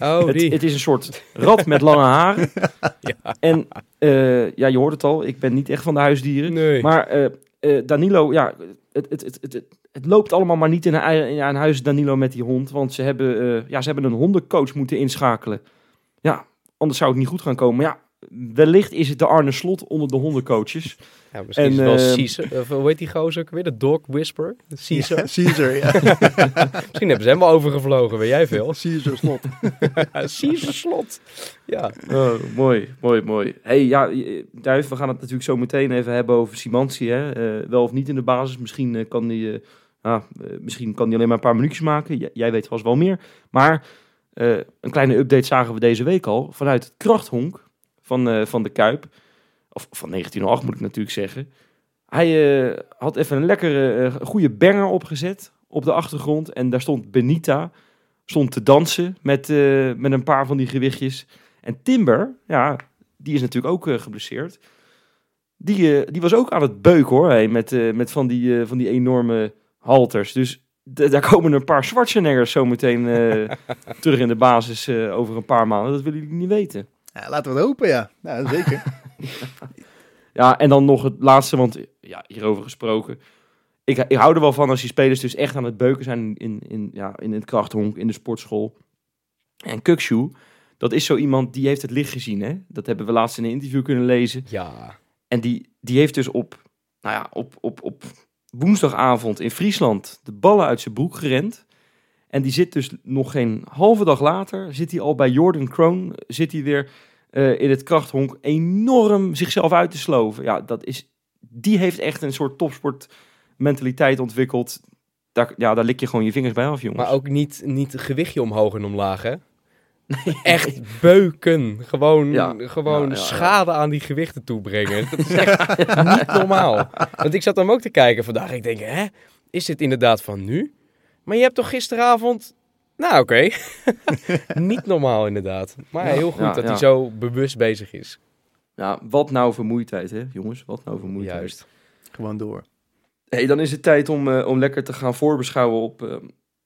Oh, Het, die. het is een soort rat met lange haren. Ja. En eh, ja, je hoort het al, ik ben niet echt van de huisdieren. Nee. Maar eh, eh, Danilo, ja, het, het, het, het, het, loopt allemaal maar niet in een, in een huis Danilo met die hond. Want ze hebben, eh, ja, ze hebben een hondencoach moeten inschakelen. Ja, anders zou het niet goed gaan komen. Maar ja, wellicht is het de Arne Slot onder de hondencoaches. Ja, misschien En, is het wel eh, Caesar. Of hoe heet die gozer ook weer? De dog whisperer? Caesar. Ja, Caesar, ja. Misschien hebben ze hem wel overgevlogen, weet jij veel. Caesar slot. Caesar slot. Ja. Oh, mooi, mooi, mooi. hey, ja, eh, Duif, we gaan het natuurlijk zo meteen even hebben over Simanski. Hè? Eh, wel of niet in de basis. Misschien, eh, kan die, ah, eh, misschien kan die alleen maar een paar minuutjes maken. Jij weet vast wel meer. Maar eh, een kleine update zagen we deze week al. Vanuit het krachthonk van, eh, van de Kuip. Of van 1908 moet ik natuurlijk zeggen. Hij had even een lekkere, goede banger opgezet op de achtergrond. En daar stond Benita. Stond te dansen met, met een paar van die gewichtjes. En Timber, ja, die is natuurlijk ook geblesseerd. Die, die was ook aan het beuken hoor, hé, met, met van, die, van die enorme halters. Dus daar komen een paar Schwarzeneggers zometeen eh terug in de basis eh, over een paar maanden. Dat willen jullie niet weten. Ja, laten we het hopen, ja. ja zeker. Ja, en dan nog het laatste, want ja, hierover gesproken. Ik, ik hou er wel van als die spelers dus echt aan het beuken zijn in, in, ja, in het krachthonk, in de sportschool. En Kukshu, dat is zo iemand die heeft het licht gezien. Hè? Dat hebben we laatst in een interview kunnen lezen. Ja. En die, die heeft dus op, nou ja, op, op, op woensdagavond in Friesland de ballen uit zijn broek gerend. En die zit dus nog geen halve dag later, zit hij al bij Jordan Kroon, zit hij weer eh, in het krachthonk enorm zichzelf uit te sloven. Ja, dat is, die heeft echt een soort topsportmentaliteit ontwikkeld. Daar, ja, daar lik je gewoon je vingers bij af, jongens. Maar ook niet, niet gewichtje omhoog en omlaag, hè? Echt beuken. Gewoon, Ja. gewoon Ja, ja, ja. schade aan die gewichten toebrengen. Dat is echt niet normaal. Want ik zat hem ook te kijken vandaag. Ik denk, hè? Is dit inderdaad van nu? Maar je hebt toch gisteravond... Nou, oké. niet normaal, inderdaad. Maar Ja, heel goed ja, dat ja. hij zo bewust bezig is. Ja, wat nou vermoeidheid, hè, jongens? Wat nou vermoeidheid. Juist. Gewoon door. Hey, dan is het tijd om, eh, om lekker te gaan voorbeschouwen op, eh,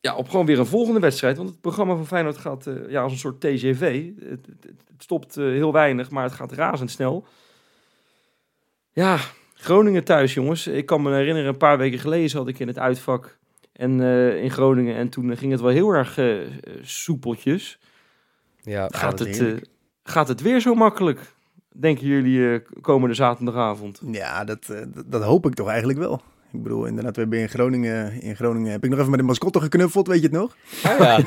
ja, op gewoon weer een volgende wedstrijd. Want het programma van Feyenoord gaat eh, ja, als een soort TGV. Het, het, het stopt eh, heel weinig, maar het gaat razendsnel. Ja, Groningen thuis, jongens. Ik kan me herinneren, een paar weken geleden zat ik in het uitvak en, eh, in Groningen. En toen ging het wel heel erg soepeltjes. Ja, Gaat is het, gaat het weer zo makkelijk? denken jullie komende zaterdagavond? Ja, dat, dat, dat hoop ik toch eigenlijk wel. Ik bedoel, inderdaad, we hebben in Groningen, in Groningen heb ik nog even met de mascotte geknuffeld, weet je het nog? Ah, ja.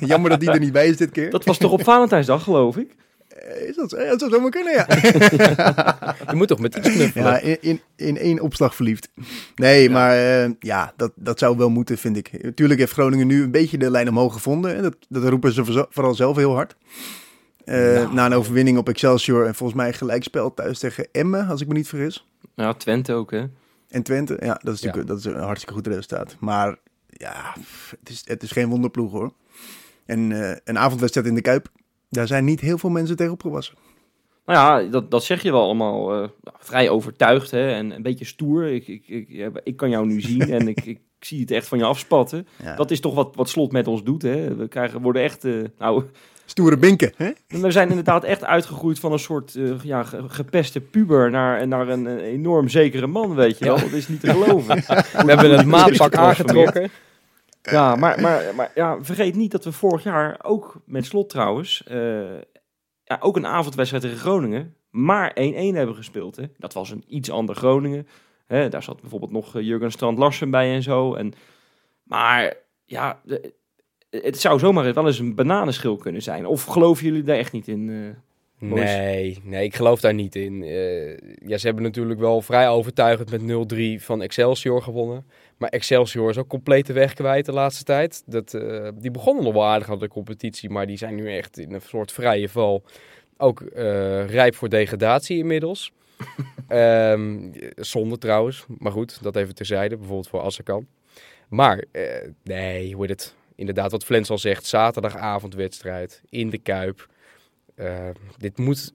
Jammer dat die er niet bij is dit keer. Dat was toch op Valentijnsdag, geloof ik? Eh, Is dat dat zou zomaar kunnen, ja. Je moet toch met iets knuffelen? ja in, in, in één opslag verliefd. Nee, maar eh, ja, dat, dat zou wel moeten, vind ik. Natuurlijk heeft Groningen nu een beetje de lijn omhoog gevonden. Dat, dat roepen ze vooral zelf heel hard. Eh, Nou. Na een overwinning op Excelsior en volgens mij gelijkspel thuis tegen Emmen, als ik me niet vergis. Ja, Twente ook, hè? En Twente, ja, dat is Ja. natuurlijk dat is een hartstikke goed resultaat. Maar ja, het is, het is geen wonderploeg hoor. En eh, een avondwedstrijd in de Kuip, daar zijn niet heel veel mensen tegen opgewassen. Nou ja, dat, dat zeg je wel allemaal eh, nou, vrij overtuigd hè? en een beetje stoer. Ik, ik, ik, ik kan jou nu zien en ik, ik zie het echt van je afspatten. Ja. Dat is toch wat, wat Slot met ons doet. Hè? We krijgen, worden echt, eh, nou, Stoere binken, hè? we zijn inderdaad echt uitgegroeid van een soort eh, ja, ge- gepeste puber naar, naar een, een enorm zekere man, weet je wel. Dat is niet te geloven. We hebben het maatpak aangetrokken. Ja, maar, maar, maar ja, vergeet niet dat we vorig jaar ook met slot trouwens, eh, ja, ook een avondwedstrijd tegen Groningen, maar 1-1 hebben gespeeld. Hè. Dat was een iets ander Groningen. Hè. Daar zat bijvoorbeeld nog eh, Jurgen Strand Larsen bij en zo. En, maar ja, de- het zou zomaar wel eens een bananenschil kunnen zijn. Of geloven jullie daar echt niet in? eh? Nee, nee, ik geloof daar niet in. Eh, ja, ze hebben natuurlijk wel vrij overtuigend met 0-3 van Excelsior gewonnen. Maar Excelsior is ook compleet de weg kwijt de laatste tijd. Dat, eh, die begonnen nog wel aardig aan de competitie, maar die zijn nu echt in een soort vrije val. Ook rijp voor degradatie inmiddels. Ehm zonde trouwens, maar goed, dat even terzijde, bijvoorbeeld voor Assekan. Maar nee, hoe het? Inderdaad, wat Flens al zegt, zaterdagavondwedstrijd in de Kuip. Eh, dit moet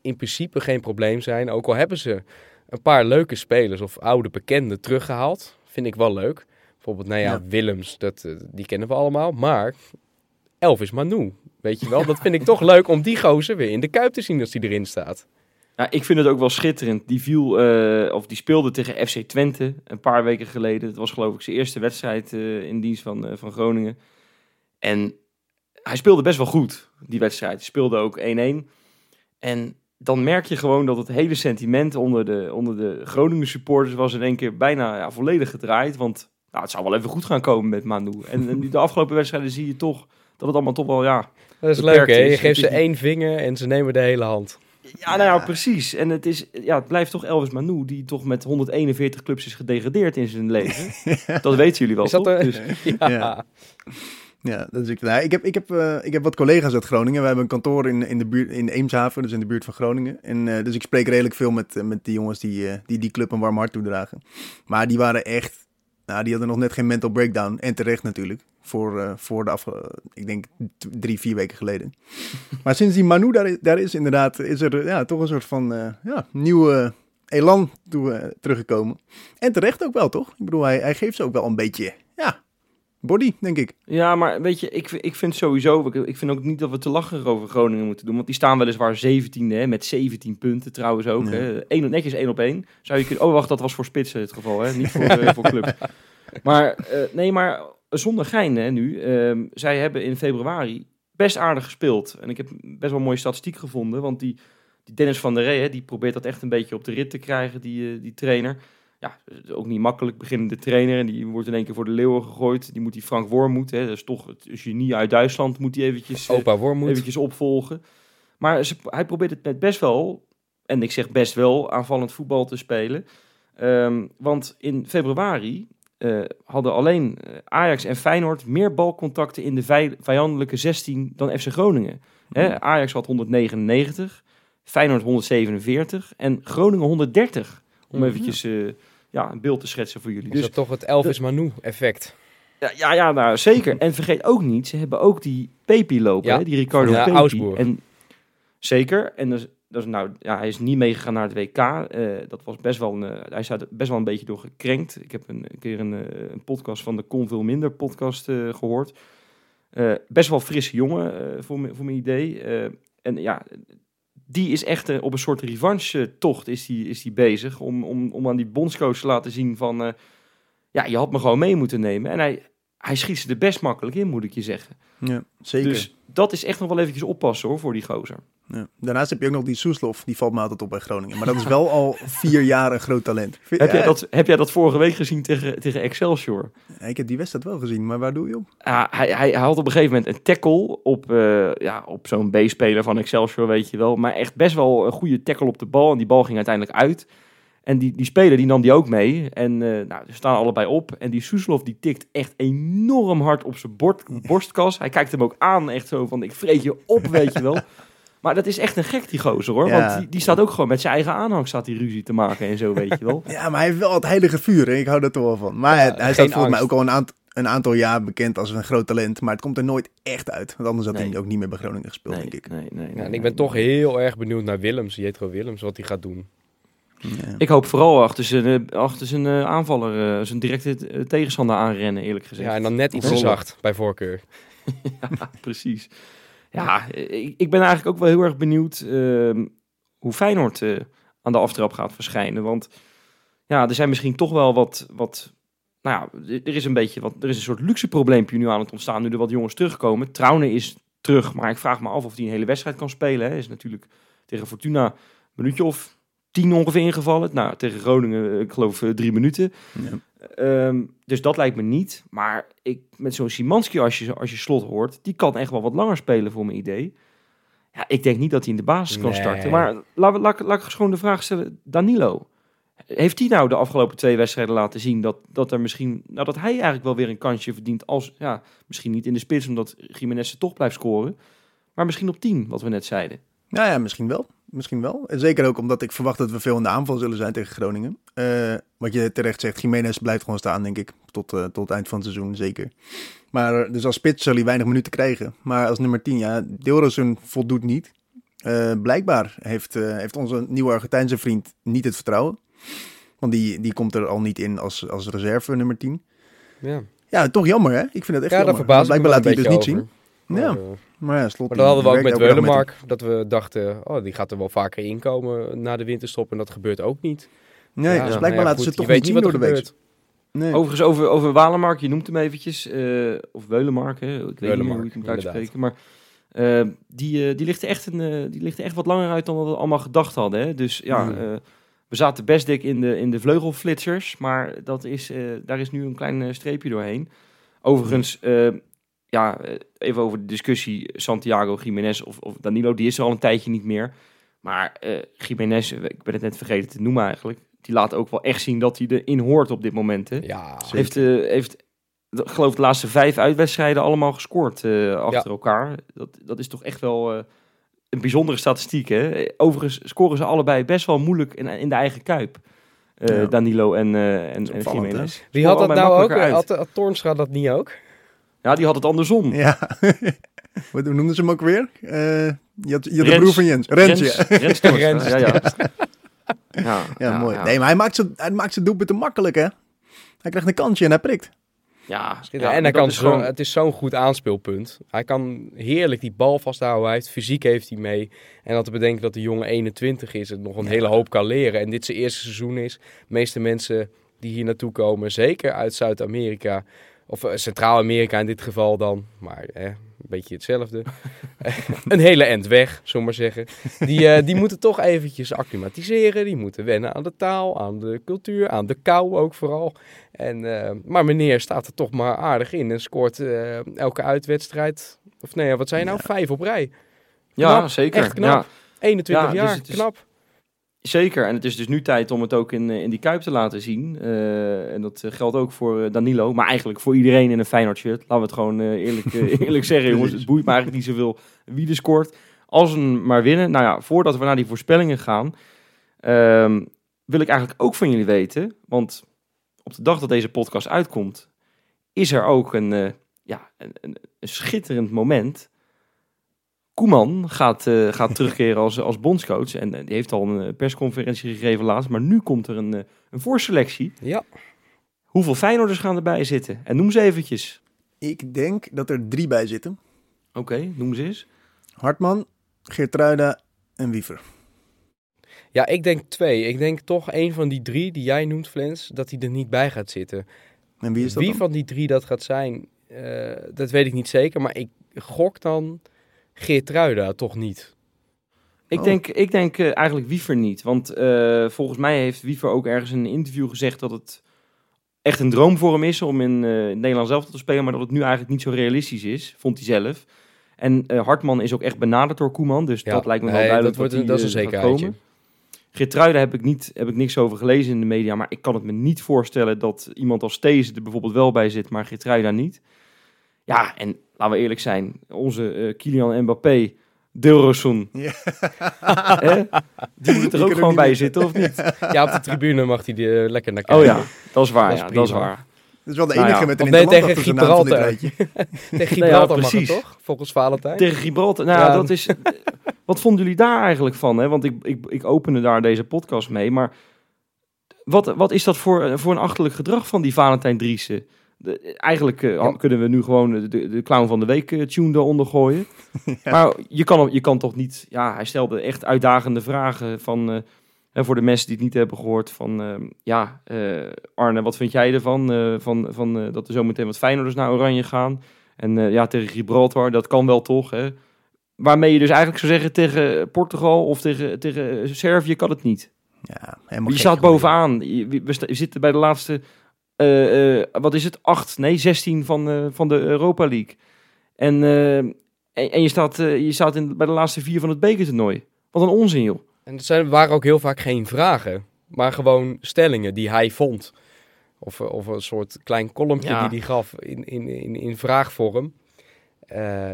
in principe geen probleem zijn. Ook al hebben ze een paar leuke spelers of oude bekenden teruggehaald. Vind ik wel leuk. Bijvoorbeeld, nou ja, Ja. Willems, dat, eh, die kennen we allemaal. Maar Elvis Manu, weet je wel. Dat vind ik toch leuk om die gozer weer in de Kuip te zien als die erin staat. Ja, ik vind het ook wel schitterend. Die viel, eh, of die speelde tegen FC Twente een paar weken geleden. Het was geloof ik zijn eerste wedstrijd eh, in dienst van, eh, van Groningen. En hij speelde best wel goed, die wedstrijd. Hij speelde ook 1-1. En dan merk je gewoon dat het hele sentiment onder de, onder de Groningen supporters was in één keer bijna ja, volledig gedraaid. Want nou, het zou wel even goed gaan komen met Manu. En, en nu de afgelopen wedstrijden zie je toch dat het allemaal toch wel, ja, Dat is leuk, hè? Je geeft ze één vinger en ze nemen de hele hand. Ja, nou ja, precies. En het, is, ja, het blijft toch Elvis Manu, die toch met 141 clubs is gedegradeerd in zijn leven. Dat weten jullie wel, Is dat toch? een- Dus, Ja. Ja. Ja, dat is ik. Nou, ik, heb, ik, heb, eh, ik heb wat collega's uit Groningen. We hebben een kantoor in, in, de buurt, in Eemshaven, dus in de buurt van Groningen. En, eh, dus ik spreek redelijk veel met, eh, met die jongens die, die die club een warm hart toedragen. Maar die waren echt, nou, die hadden nog net geen mental breakdown. En terecht natuurlijk, voor, eh, voor de afge, ik denk drie, vier weken geleden. maar sinds die Manu daar is, daar is inderdaad, is er ja, toch een soort van eh, ja, nieuwe elan toe, eh, teruggekomen. En terecht ook wel, toch? Ik bedoel, hij, hij geeft ze ook wel een beetje, ja, body, denk ik. ja, maar weet je, ik, ik vind sowieso, ik, ik vind ook niet dat we te lachen over Groningen moeten doen. Want die staan weliswaar 17e, hè, met 17 punten trouwens ook. Hè. Eén, netjes één op één. Zou je kunnen, oh wacht, dat was voor spitsen het geval, hè? niet voor, voor club. Maar nee, maar zonder gein hè, nu. ehm, zij hebben in februari best aardig gespeeld. En ik heb best wel een mooie statistiek gevonden. Want die, die Dennis van der Rey, hè, die probeert dat echt een beetje op de rit te krijgen, die, eh, die trainer. Ja, ook niet makkelijk beginnende trainer. En die wordt in één keer voor de leeuwen gegooid. Die moet die Frank Wormoed, hè, dat is toch het genie uit Duitsland, moet die eventjes, eh, Opa Wormoed. eventjes opvolgen. Maar ze, hij probeert het met best wel, en ik zeg best wel, aanvallend voetbal te spelen. Ehm, want in februari eh, hadden alleen eh, Ajax en Feyenoord meer balcontacten in de vij- vijandelijke 16 dan FC Groningen. Hè, Ajax had 199, Feyenoord 147 en Groningen 130. Om Mhm. eventjes eh, ja, een beeld te schetsen voor jullie. Dus toch het Elvis Manu effect? ja, ja, ja, nou zeker. En vergeet ook niet, ze hebben ook die Pepi lopen, Ja. hè, die Ricardo Ja, Pepi. En zeker. En dat nou, ja, hij is niet meegegaan naar het WK. Eh, dat was best wel, een, eh, hij er best wel een beetje door gekrenkt. Ik heb een, een keer een, eh, een podcast van de Kon Veel Minder podcast eh, gehoord. Eh, best wel frisse jongen, voor, mijn- voor mijn idee. En ja, die is echt op een soort revanche-tocht is die, is die bezig. Om, om, om aan die bondscoach te laten zien van... ja, je had me gewoon mee moeten nemen. En hij, hij schiet ze er best makkelijk in, moet ik je zeggen. Ja, zeker. Dus dat is echt nog wel eventjes oppassen hoor, voor die gozer. Ja. Daarnaast heb je ook nog die Soeslof, die valt me altijd op bij Groningen. Maar dat is wel al vier jaar een groot talent. Heb, ja, jij dat, heb jij dat vorige week gezien tegen, tegen Excelsior? Ik heb die wedstrijd wel gezien, maar waar doe je op? Ah, hij, hij, had op een gegeven moment een tackle op, eh, ja, op zo'n B-speler van Excelsior, weet je wel. Maar echt best wel een goede tackle op de bal. En die bal ging uiteindelijk uit. En die, die speler die nam die ook mee. En eh nou, ze staan allebei op. En die Soeslof die tikt echt enorm hard op zijn bord, borstkas. Hij kijkt hem ook aan, echt zo van ik vreet je op, weet je wel. Maar dat is echt een gek, die gozer hoor. Ja. Want die, die staat ook gewoon met zijn eigen aanhang staat die ruzie te maken en zo, weet je wel. Ja, maar hij heeft wel het heilige vuur. En ik hou er toch wel van. Maar hij, staat volgens mij ook al een, aant- een aantal jaar bekend als een groot talent. Maar het komt er nooit echt uit. Want anders had Nee. hij ook niet meer bij Groningen gespeeld, Nee, denk ik. nee, nee, Ja, nee, en ik nee. ben toch heel erg benieuwd naar Willems, Jetro Willems, wat hij gaat doen. Ja. Ik hoop vooral achter zijn, eh, achter zijn eh, aanvaller, eh, zijn directe tegenstander aanrennen, eerlijk gezegd. Ja, en dan net iets te zacht, bij voorkeur. Ja, precies. Ja, ik, ben eigenlijk ook wel heel erg benieuwd ehm, hoe Feyenoord eh, aan de aftrap gaat verschijnen. Want ja, er zijn misschien toch wel wat, wat nou ja, er- er is een beetje wat, er is een soort luxe probleempje nu aan het ontstaan, nu er wat jongens terugkomen. Trouwne is terug, maar ik vraag me af of hij een hele wedstrijd kan spelen. Hè. Is natuurlijk tegen Fortuna een minuutje of tien ongeveer ingevallen. Nou, tegen Groningen, eh, ik geloof eh, drie minuten. Ja. Ehm, dus dat lijkt me niet. Maar ik, met zo'n Simanski, als je, als je slot hoort, die kan echt wel wat langer spelen voor mijn idee. Ja, ik denk niet dat hij in de basis kan starten. Maar laat, we- laat, laat ik gewoon de vraag stellen, Danilo. Heeft hij nou de afgelopen twee wedstrijden laten zien dat, dat er misschien, nou, dat hij eigenlijk wel weer een kansje verdient als, ja, misschien niet in de spits omdat Jiménez toch blijft scoren, maar misschien op 10, wat we net zeiden. Nou ja, misschien wel. Misschien wel. En zeker ook omdat ik verwacht dat we veel in de aanval zullen zijn tegen Groningen. Eh, wat je terecht zegt, Jiménez blijft gewoon staan, denk ik. Tot, eh, tot het eind van het seizoen, zeker. Maar dus als spits zal hij weinig minuten krijgen. Maar als nummer 10, ja, Deelrosun voldoet niet. Eh, blijkbaar heeft, heeft onze nieuwe Argentijnse vriend niet het vertrouwen. Want die, die komt er al niet in als, als reserve nummer 10. Ja, Ja, toch jammer hè? Ik vind dat echt ja jammer. me Blijkbaar laat hij dus niet zien. Ja. eh, Maar ja, slot Maar dat hadden we ook met hem. Weulemark. Dat we dachten, oh, die gaat er wel vaker inkomen na de winterstop. En dat gebeurt ook niet. Nee, Ja, dus nou blijkbaar ja, laten goed, ze het toch niet zien wat door er de week. gebeurt. Nee. Overigens over, over Walemark, je noemt hem eventjes, eh, of Weulemark, hè? ik weet niet meer hoe moet inderdaad. uitspreken, maar eh, die, die, ligt er echt een, die ligt er echt wat langer uit dan we allemaal gedacht hadden. Hè? Dus ja, Mm. eh, we zaten best dik in de, in de vleugelflitsers, maar dat is, eh, daar is nu een klein streepje doorheen. Overigens, eh, ja, eh, even over de discussie Santiago, Jiménez of, of Danilo, die is er al een tijdje niet meer. Maar eh Jiménez, eh, ik ben het net vergeten te noemen eigenlijk, die laat ook wel echt zien dat hij erin hoort op dit moment. Hè? Ja. Heeft, heeft ik geloof de laatste vijf uitwedstrijden allemaal gescoord achter Ja. elkaar. Dat, dat is toch echt wel een bijzondere statistiek. Hè? Overigens scoren ze allebei best wel moeilijk in, in de eigen kuip. Ja. Danilo en, en, en wie had dat nou ook? uit. Had, dat niet ook? Ja, die had het andersom. Ja. Wat hoe noemden ze hem ook weer? Eh, je had, je had de broer van Jens. Rens, ja. Rens Toornstra, Rens. Ja, ja. Ja, Ja, mooi. Nee, maar hij maakt zijn, hij maakt zijn doelpunten makkelijk, hè? Hij krijgt een kansje en hij prikt. Ja, en hij kan is zo, gewoon- het is zo'n goed aanspeelpunt. Hij kan heerlijk die bal vasthouden. Hij heeft fysiek heeft hij mee. En dat te bedenken dat de jongen 21 is en nog een hele hoop kan leren. En dit zijn eerste seizoen is. De meeste mensen die hier naartoe komen, zeker uit Zuid-Amerika. Of eh, Centraal-Amerika in dit geval dan. Maar een beetje hetzelfde. een hele end weg, zullen we maar zeggen. Die, eh, die moeten toch eventjes acclimatiseren. Die moeten wennen aan de taal, aan de cultuur, aan de kou ook vooral. En, eh, maar meneer staat er toch maar aardig in en scoort elke uitwedstrijd. Of nee, wat zijn nou? Vijf op rij. ja, zeker. echt knap. Ja, 21 Ja, dus jaar, is- knap. Zeker, en het is dus nu tijd om het ook in, eh, in die Kuip te laten zien. Eh, en dat eh, geldt ook voor Danilo, maar eigenlijk voor iedereen in een Feyenoord shirt. Laten we het gewoon eerlijk, eerlijk zeggen, jongens. Het boeit me eigenlijk niet zoveel wie er scoort. Als we maar winnen. Nou ja, voordat we naar die voorspellingen gaan, ehm, wil ik eigenlijk ook van jullie weten, want op de dag dat deze podcast uitkomt, is er ook een, ja, een, een, een schitterend moment. Koeman gaat, eh, gaat terugkeren als, als bondscoach. En eh, die heeft al een eh, persconferentie gegeven laatst. Maar nu komt er een, een voorselectie. Ja, Hoeveel Feyenoorders gaan erbij zitten? En noem ze eventjes. Ik denk dat er drie bij zitten. Oké, noem ze eens. Hartman, Geertruida en Wiever. ja, ik denk twee. Ik denk toch een van die drie die jij noemt, Flens, dat hij er niet bij gaat zitten. En wie is dat Wie dan? van die drie dat gaat zijn, eh, dat weet ik niet zeker. Maar ik gok dan Geertruida toch niet. Ik Oh. denk, ik denk eh, eigenlijk Wiever niet. Want eh, volgens mij heeft Wiever ook ergens in een interview gezegd dat het echt een droom voor hem is om in eh Nederland zelf te spelen. Maar dat het nu eigenlijk niet zo realistisch is, vond hij zelf. En eh, Hartman is ook echt benaderd door Koeman. Dus Ja, dat lijkt me wel nee, duidelijk dat, wordt, dat, een- dat is die, een gaat zekerheidje. heb ik, niet, heb ik niks over gelezen in de media. Maar ik kan het me niet voorstellen dat iemand als Thees er bijvoorbeeld wel bij zit, maar Geertruida niet. Ja, en laten we eerlijk zijn. Onze eh Kylian Mbappé, Dilrosun, Ja. hè? die moet er ook gewoon bij zitten, of niet? Ja, op de tribune mag hij eh, lekker naar kijken. Oh ja, dat is waar. Dat is ja, dat is waar. Dat is wel de Nou enige ja, met een nee, tegen Gibraltar. rijtje. Tegen Gibraltar mag het precies. toch? Volgens Valentijn. Tegen Gibraltar. Nou, Ja. dat is. Wat vonden jullie daar eigenlijk van? Hè? Want ik, ik, ik opende daar deze podcast mee. Maar wat, wat is dat voor, voor een achterlijk gedrag van die Valentijn Driessen? De- eigenlijk eh, Ja. kunnen we nu gewoon de, de clown van de week eh, tune eronder gooien. Maar je kan, je kan toch niet... Ja, hij stelde echt uitdagende vragen van... eh, hè, voor de mensen die het niet hebben gehoord van... eh, ja, Arne, wat vind jij ervan? van van dat er zometeen wat Feyenoorders naar Oranje gaan. En ja, tegen Gibraltar, dat kan wel toch, hè? Waarmee je dus eigenlijk zou zeggen tegen Portugal of tegen, tegen Servië kan het niet. Ja, helemaal Je staat bovenaan. Je- We, we zitten bij de laatste, eh, eh, wat is het, acht, nee, 16 van, eh, van de Europa League. En, en, en je staat, je staat in, bij de laatste vier van het bekertoernooi. Wat een onzin, joh. En het zijn, waren ook heel vaak geen vragen, maar gewoon stellingen die hij vond. Of, of een soort klein kolompje Ja. die hij gaf in, in, in, in vraagvorm.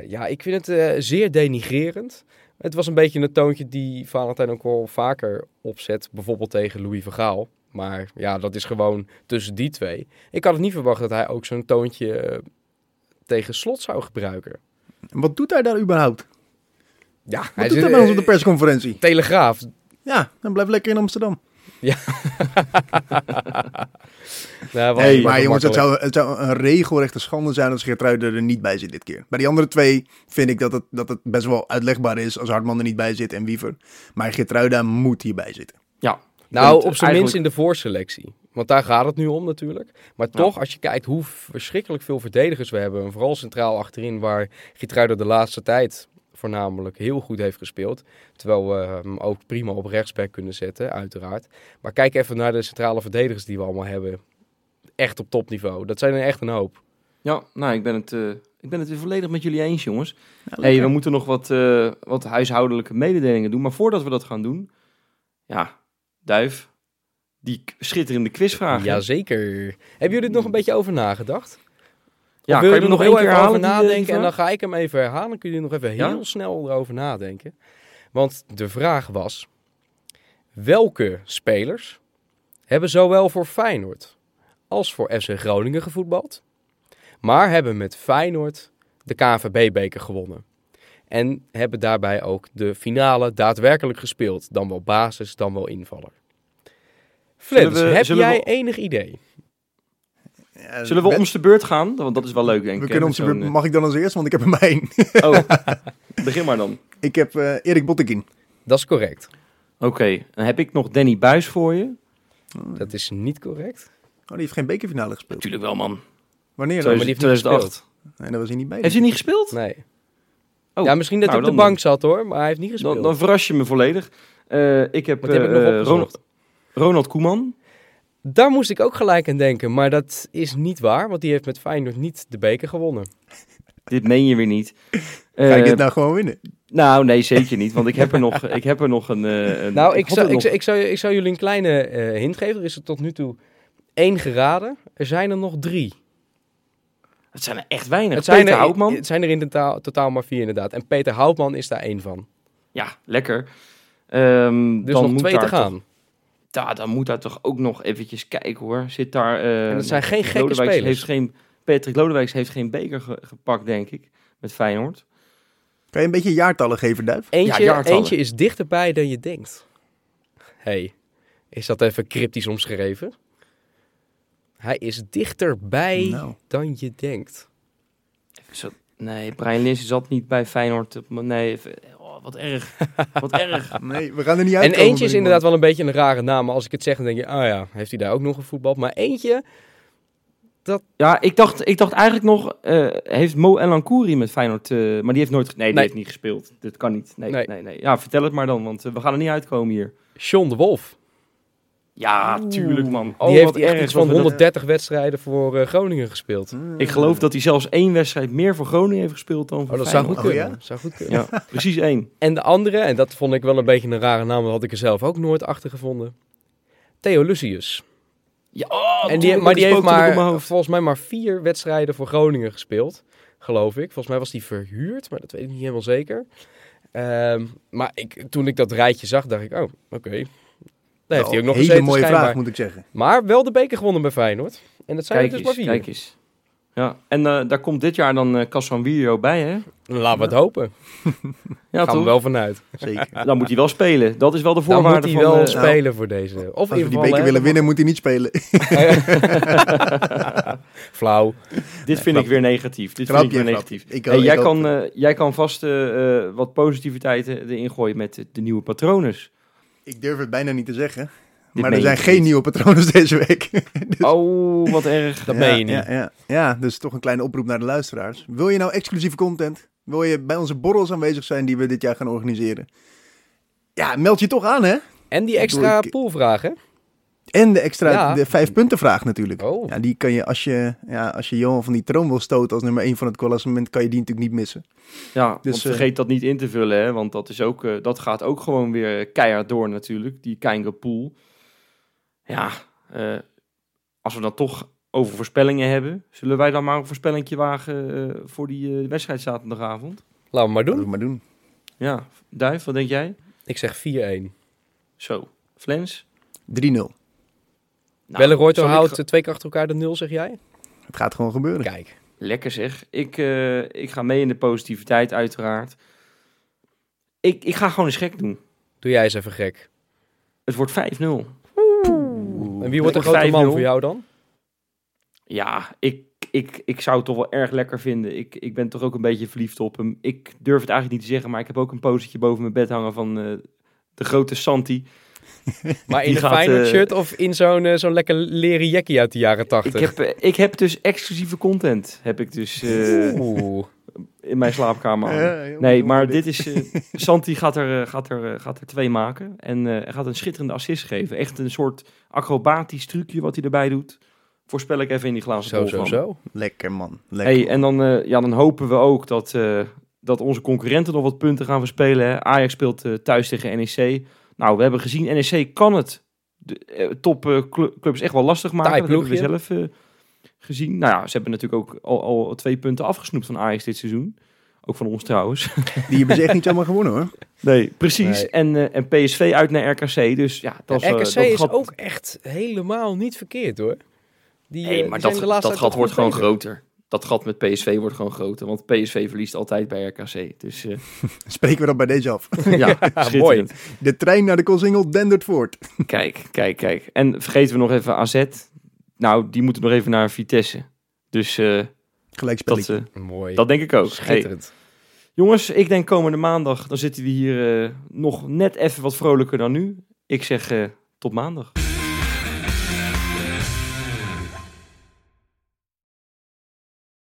Ja, ik vind het zeer denigrerend. Het was een beetje een toontje die Valentijn ook wel vaker opzet. Bijvoorbeeld tegen Louis Vergaal. Maar ja, dat is gewoon tussen die twee. Ik had het niet verwacht dat hij ook zo'n toontje eh, tegen Slot zou gebruiken. En Wat doet hij daar überhaupt? Ja, Wat hij doet zit- hij bij ons op de persconferentie? Telegraaf. Ja, dan blijf lekker in Amsterdam. Nou, was Hey, maar jongens, het zou, het zou een regelrechte schande zijn als Geertruiden er niet bij zit dit keer. Bij die andere twee vind ik dat het, dat het best wel uitlegbaar is als Hartman er niet bij zit en Wiever. Maar Geertruida moet hierbij zitten. Ja. Nou, op zijn eigenlijk- minst in de voorselectie. Want daar gaat het nu om natuurlijk. Maar toch, als je kijkt hoe verschrikkelijk veel verdedigers we hebben. En vooral centraal achterin, waar Gitruider de laatste tijd voornamelijk heel goed heeft gespeeld. Terwijl we hem ook prima op rechtsback kunnen zetten, uiteraard. Maar kijk even naar de centrale verdedigers die we allemaal hebben. Echt op topniveau. Dat zijn er echt een hoop. Ja, nou, ik ben het, eh, ik ben het weer volledig met jullie eens, jongens. Ja, hey, we moeten nog wat, eh, wat huishoudelijke mededelingen doen. Maar voordat we dat gaan doen, ja, Duif, die schitterende quizvraag. Jazeker. Hebben jullie er nog een beetje over nagedacht? ja kan je er nog even keer over eh, nadenken? En dan ga ik hem even herhalen. Kun je er nog even Ja? heel snel erover nadenken. Want de vraag was... Welke spelers hebben zowel voor Feyenoord als voor FC Groningen gevoetbald... maar hebben met Feyenoord de KNVB-beker gewonnen? En hebben daarbij ook de finale daadwerkelijk gespeeld. Dan wel basis, dan wel invaller. Flens, we- heb we- jij enig idee? Ja, Zullen we Ben- om de beurt gaan? Want dat is wel leuk, denk ik. we kunnen met om eh, Mag ik dan als eerst? Want ik heb er één. Oh, begin maar dan. ik heb eh, Erik Bottekin. Dat is correct. Oké, dan heb ik nog Danny Buis voor je. Dat is niet correct. Oh, die heeft geen bekerfinale gespeeld. Natuurlijk wel, man. Wanneer Zo dan? is maar het die heeft niet 2008. Nee, daar was hij niet bij. Heeft hij niet gespeeld? Nee. Oh, ja, misschien dat nou, hij op de dan- bank zat hoor, maar hij heeft niet gespeeld. Dan, dan verras je me volledig. Eh, ik heb Wat heb ik nog eh? Ronald, Ronald Koeman. Daar moest ik ook gelijk aan denken, maar dat is niet waar, want die heeft met Feyenoord niet de beker gewonnen. Dit meen je weer niet. Ga ik Eh, dit nou gewoon winnen? Nou, nee, zeker niet. Want ik heb er nog, ik heb er nog een... eh, een nou, ik zou, ik, nog- zou, ik, zou, ik zou jullie een kleine eh, hint geven. Er is er tot nu toe één geraden. Er zijn er nog drie. Het zijn er echt weinig. Het zijn, Peter er, Houtman. het zijn er in totaal, totaal maar vier inderdaad. En Peter Houtman is daar één van. Ja, lekker. Ehm, Dus dan nog moet twee te daar gaan. Toch, ja, dan moet daar toch ook nog eventjes kijken hoor. Zit daar... eh, en dat zijn geen gekke Lodewijks spelers. Heeft geen, Patrick Lodewijks heeft geen beker ge- gepakt, denk ik. Met Feyenoord. Kan je een beetje jaartallen geven, Duif? Eentje, Ja, jaartallen. eentje is dichterbij dan je denkt. hey, is dat even cryptisch omschreven? Hij is dichterbij Nou. dan je denkt. Zo, nee, Brian Linsen zat niet bij Feyenoord. Nee, even- oh, wat erg. Wat erg. Nee, we gaan er niet En uit. eentje is inderdaad wel een beetje een rare naam. Maar als ik het zeg, dan denk je, ah ja, heeft hij daar ook nog gevoetbald? Maar eentje Ja, ik dacht, ik dacht eigenlijk nog, eh, heeft Mo Elankouri met Feyenoord, eh, maar die heeft nooit, nee, die Nee. heeft niet gespeeld. Dat kan niet. Nee, nee, Nee. nee. Ja, vertel het maar dan, want eh, we gaan er niet uitkomen hier. John de Wolf. Ja, tuurlijk man. Die heeft wat echt erg iets dat van we dat- 130 wedstrijden voor eh, Groningen gespeeld. Ik geloof dat hij zelfs één wedstrijd meer voor Groningen heeft gespeeld dan voor Oh, dat zou goed Oh, kunnen. ja? Zou goed kunnen. Ja, precies één. En de andere, en dat vond ik wel een beetje een rare naam, dat had ik er zelf ook nooit achter gevonden. Theo Lucius. Ja, oh, en die, maar die heeft maar, volgens mij maar vier wedstrijden voor Groningen gespeeld. Geloof ik. Volgens mij was die verhuurd, maar dat weet ik niet helemaal zeker. Ehm, maar ik, toen ik dat rijtje zag, dacht ik, oh, oké. Daar heeft hij ook nog Een hele gezeten mooie schijnbaar. vraag, moet ik zeggen. Maar wel de beker gewonnen bij Feyenoord. En dat zijn Kijk er dus eens, maar vier. kijk eens. Ja, en eh, daar komt dit jaar dan uh, Casanvirio bij, hè? Laten we het hopen. Ja, Gaan we wel vanuit. Zeker. Dan moet hij wel spelen. Dat is wel de Dan voorwaarde moet hij van... wel eh, spelen voor deze. Of Als we die beker hè, willen dan winnen, moet hij niet spelen. Flauw. dit vind ik weer negatief. Dit vind ik weer negatief. Jij, kan, eh, jij kan vast wat positiviteit erin gooien met de, de nieuwe patronen. Ik durf het bijna niet te zeggen. Dit maar er zijn geen niet? nieuwe patronen deze week. Dus- Oh, wat erg. Dat ja, meen je niet. Ja, ja, ja, dus toch een kleine oproep naar de luisteraars. Wil je nou exclusieve content? Wil je bij onze borrels aanwezig zijn die we dit jaar gaan organiseren? Ja, meld je toch aan, hè? En die extra ik-? En de extra, Ja. de vijf punten vraag natuurlijk. Oh. Ja, die kan je als je, ja, als je Johan van die troon wil stoten als nummer 1 van het klassement, kan je die natuurlijk niet missen. Ja, Dus, want vergeet dat niet in te vullen, hè? Want dat, is ook, eh, dat gaat ook gewoon weer keihard door natuurlijk, die Keinge pool. Ja, eh, als we dan toch over voorspellingen hebben, zullen wij dan maar een voorspellingje wagen eh, voor die eh, wedstrijd zaterdagavond? Laten we maar doen. we maar doen. Ja, Duif, wat denk jij? Ik zeg 4-1. Zo, Flens? 3-0. Nou, Belleroyto zal ik houdt twee keer achter elkaar de nul, zeg jij? Het gaat gewoon gebeuren. Kijk. Lekker zeg. Ik, eh, ik ga mee in de positiviteit uiteraard. Ik, ik ga gewoon eens gek doen. Doe jij eens even gek. Het wordt 5-0. En wie wordt de grote man 5-0. voor jou dan? Ja, ik, ik, ik zou het toch wel erg lekker vinden. Ik, ik ben toch ook een beetje verliefd op hem. Ik durf het eigenlijk niet te zeggen, maar ik heb ook een postertje boven mijn bed hangen van eh, de grote Santi. Maar in Die een gaat, Feyenoord eh, shirt of in zo'n eh, zo'n lekker leren jackie uit de jaren 80? Ik heb, eh, ik heb dus exclusieve content, heb ik dus eh, Oeh. in mijn slaapkamer. Ja, Nee, maar dit is. eh, Santi gaat er, gaat, er, gaat er twee maken. En eh, hij gaat een schitterende assist geven. Echt een soort acrobatisch trucje wat hij erbij doet. Voorspel ik even in die glazen Zo, bol zo, van. zo. Lekker man. Lekker. Hey, en dan, eh, ja, dan hopen we ook dat, eh, dat onze concurrenten nog wat punten gaan verspelen. Hè. Ajax speelt eh, thuis tegen NEC. Nou, we hebben gezien, NEC kan het de eh, topclubs echt wel lastig maken. Taai Dat hebben we zelf eh, gezien. Nou ja, ze hebben natuurlijk ook al, al twee punten afgesnoept van Ajax dit seizoen. Ook van ons trouwens. Die hebben ze echt niet zomaar gewonnen hoor. Nee, precies. Nee. En, eh, en PSV uit naar RKC. Dus ja, dat is, eh, RKC dat is gat- ook echt helemaal niet verkeerd hoor. Die, Nee, eh, maar die dat, de laatste dat tijd gat wordt gewoon groter. Dat gat met PSV wordt gewoon groter. Want PSV verliest altijd bij RKC. Dus eh, Spreken we dat bij deze af. ja, schitterend. De trein naar de Koolsingel dendert voort. Kijk, kijk, kijk. En vergeten we nog even AZ. Nou, die moeten nog even naar Vitesse. Dus eh, Gelijk dat, eh, Mooi. dat denk ik ook. Hey, Schitterend. jongens, ik denk komende maandag, dan zitten we hier eh, nog net even wat vrolijker dan nu. Ik zeg eh, tot maandag.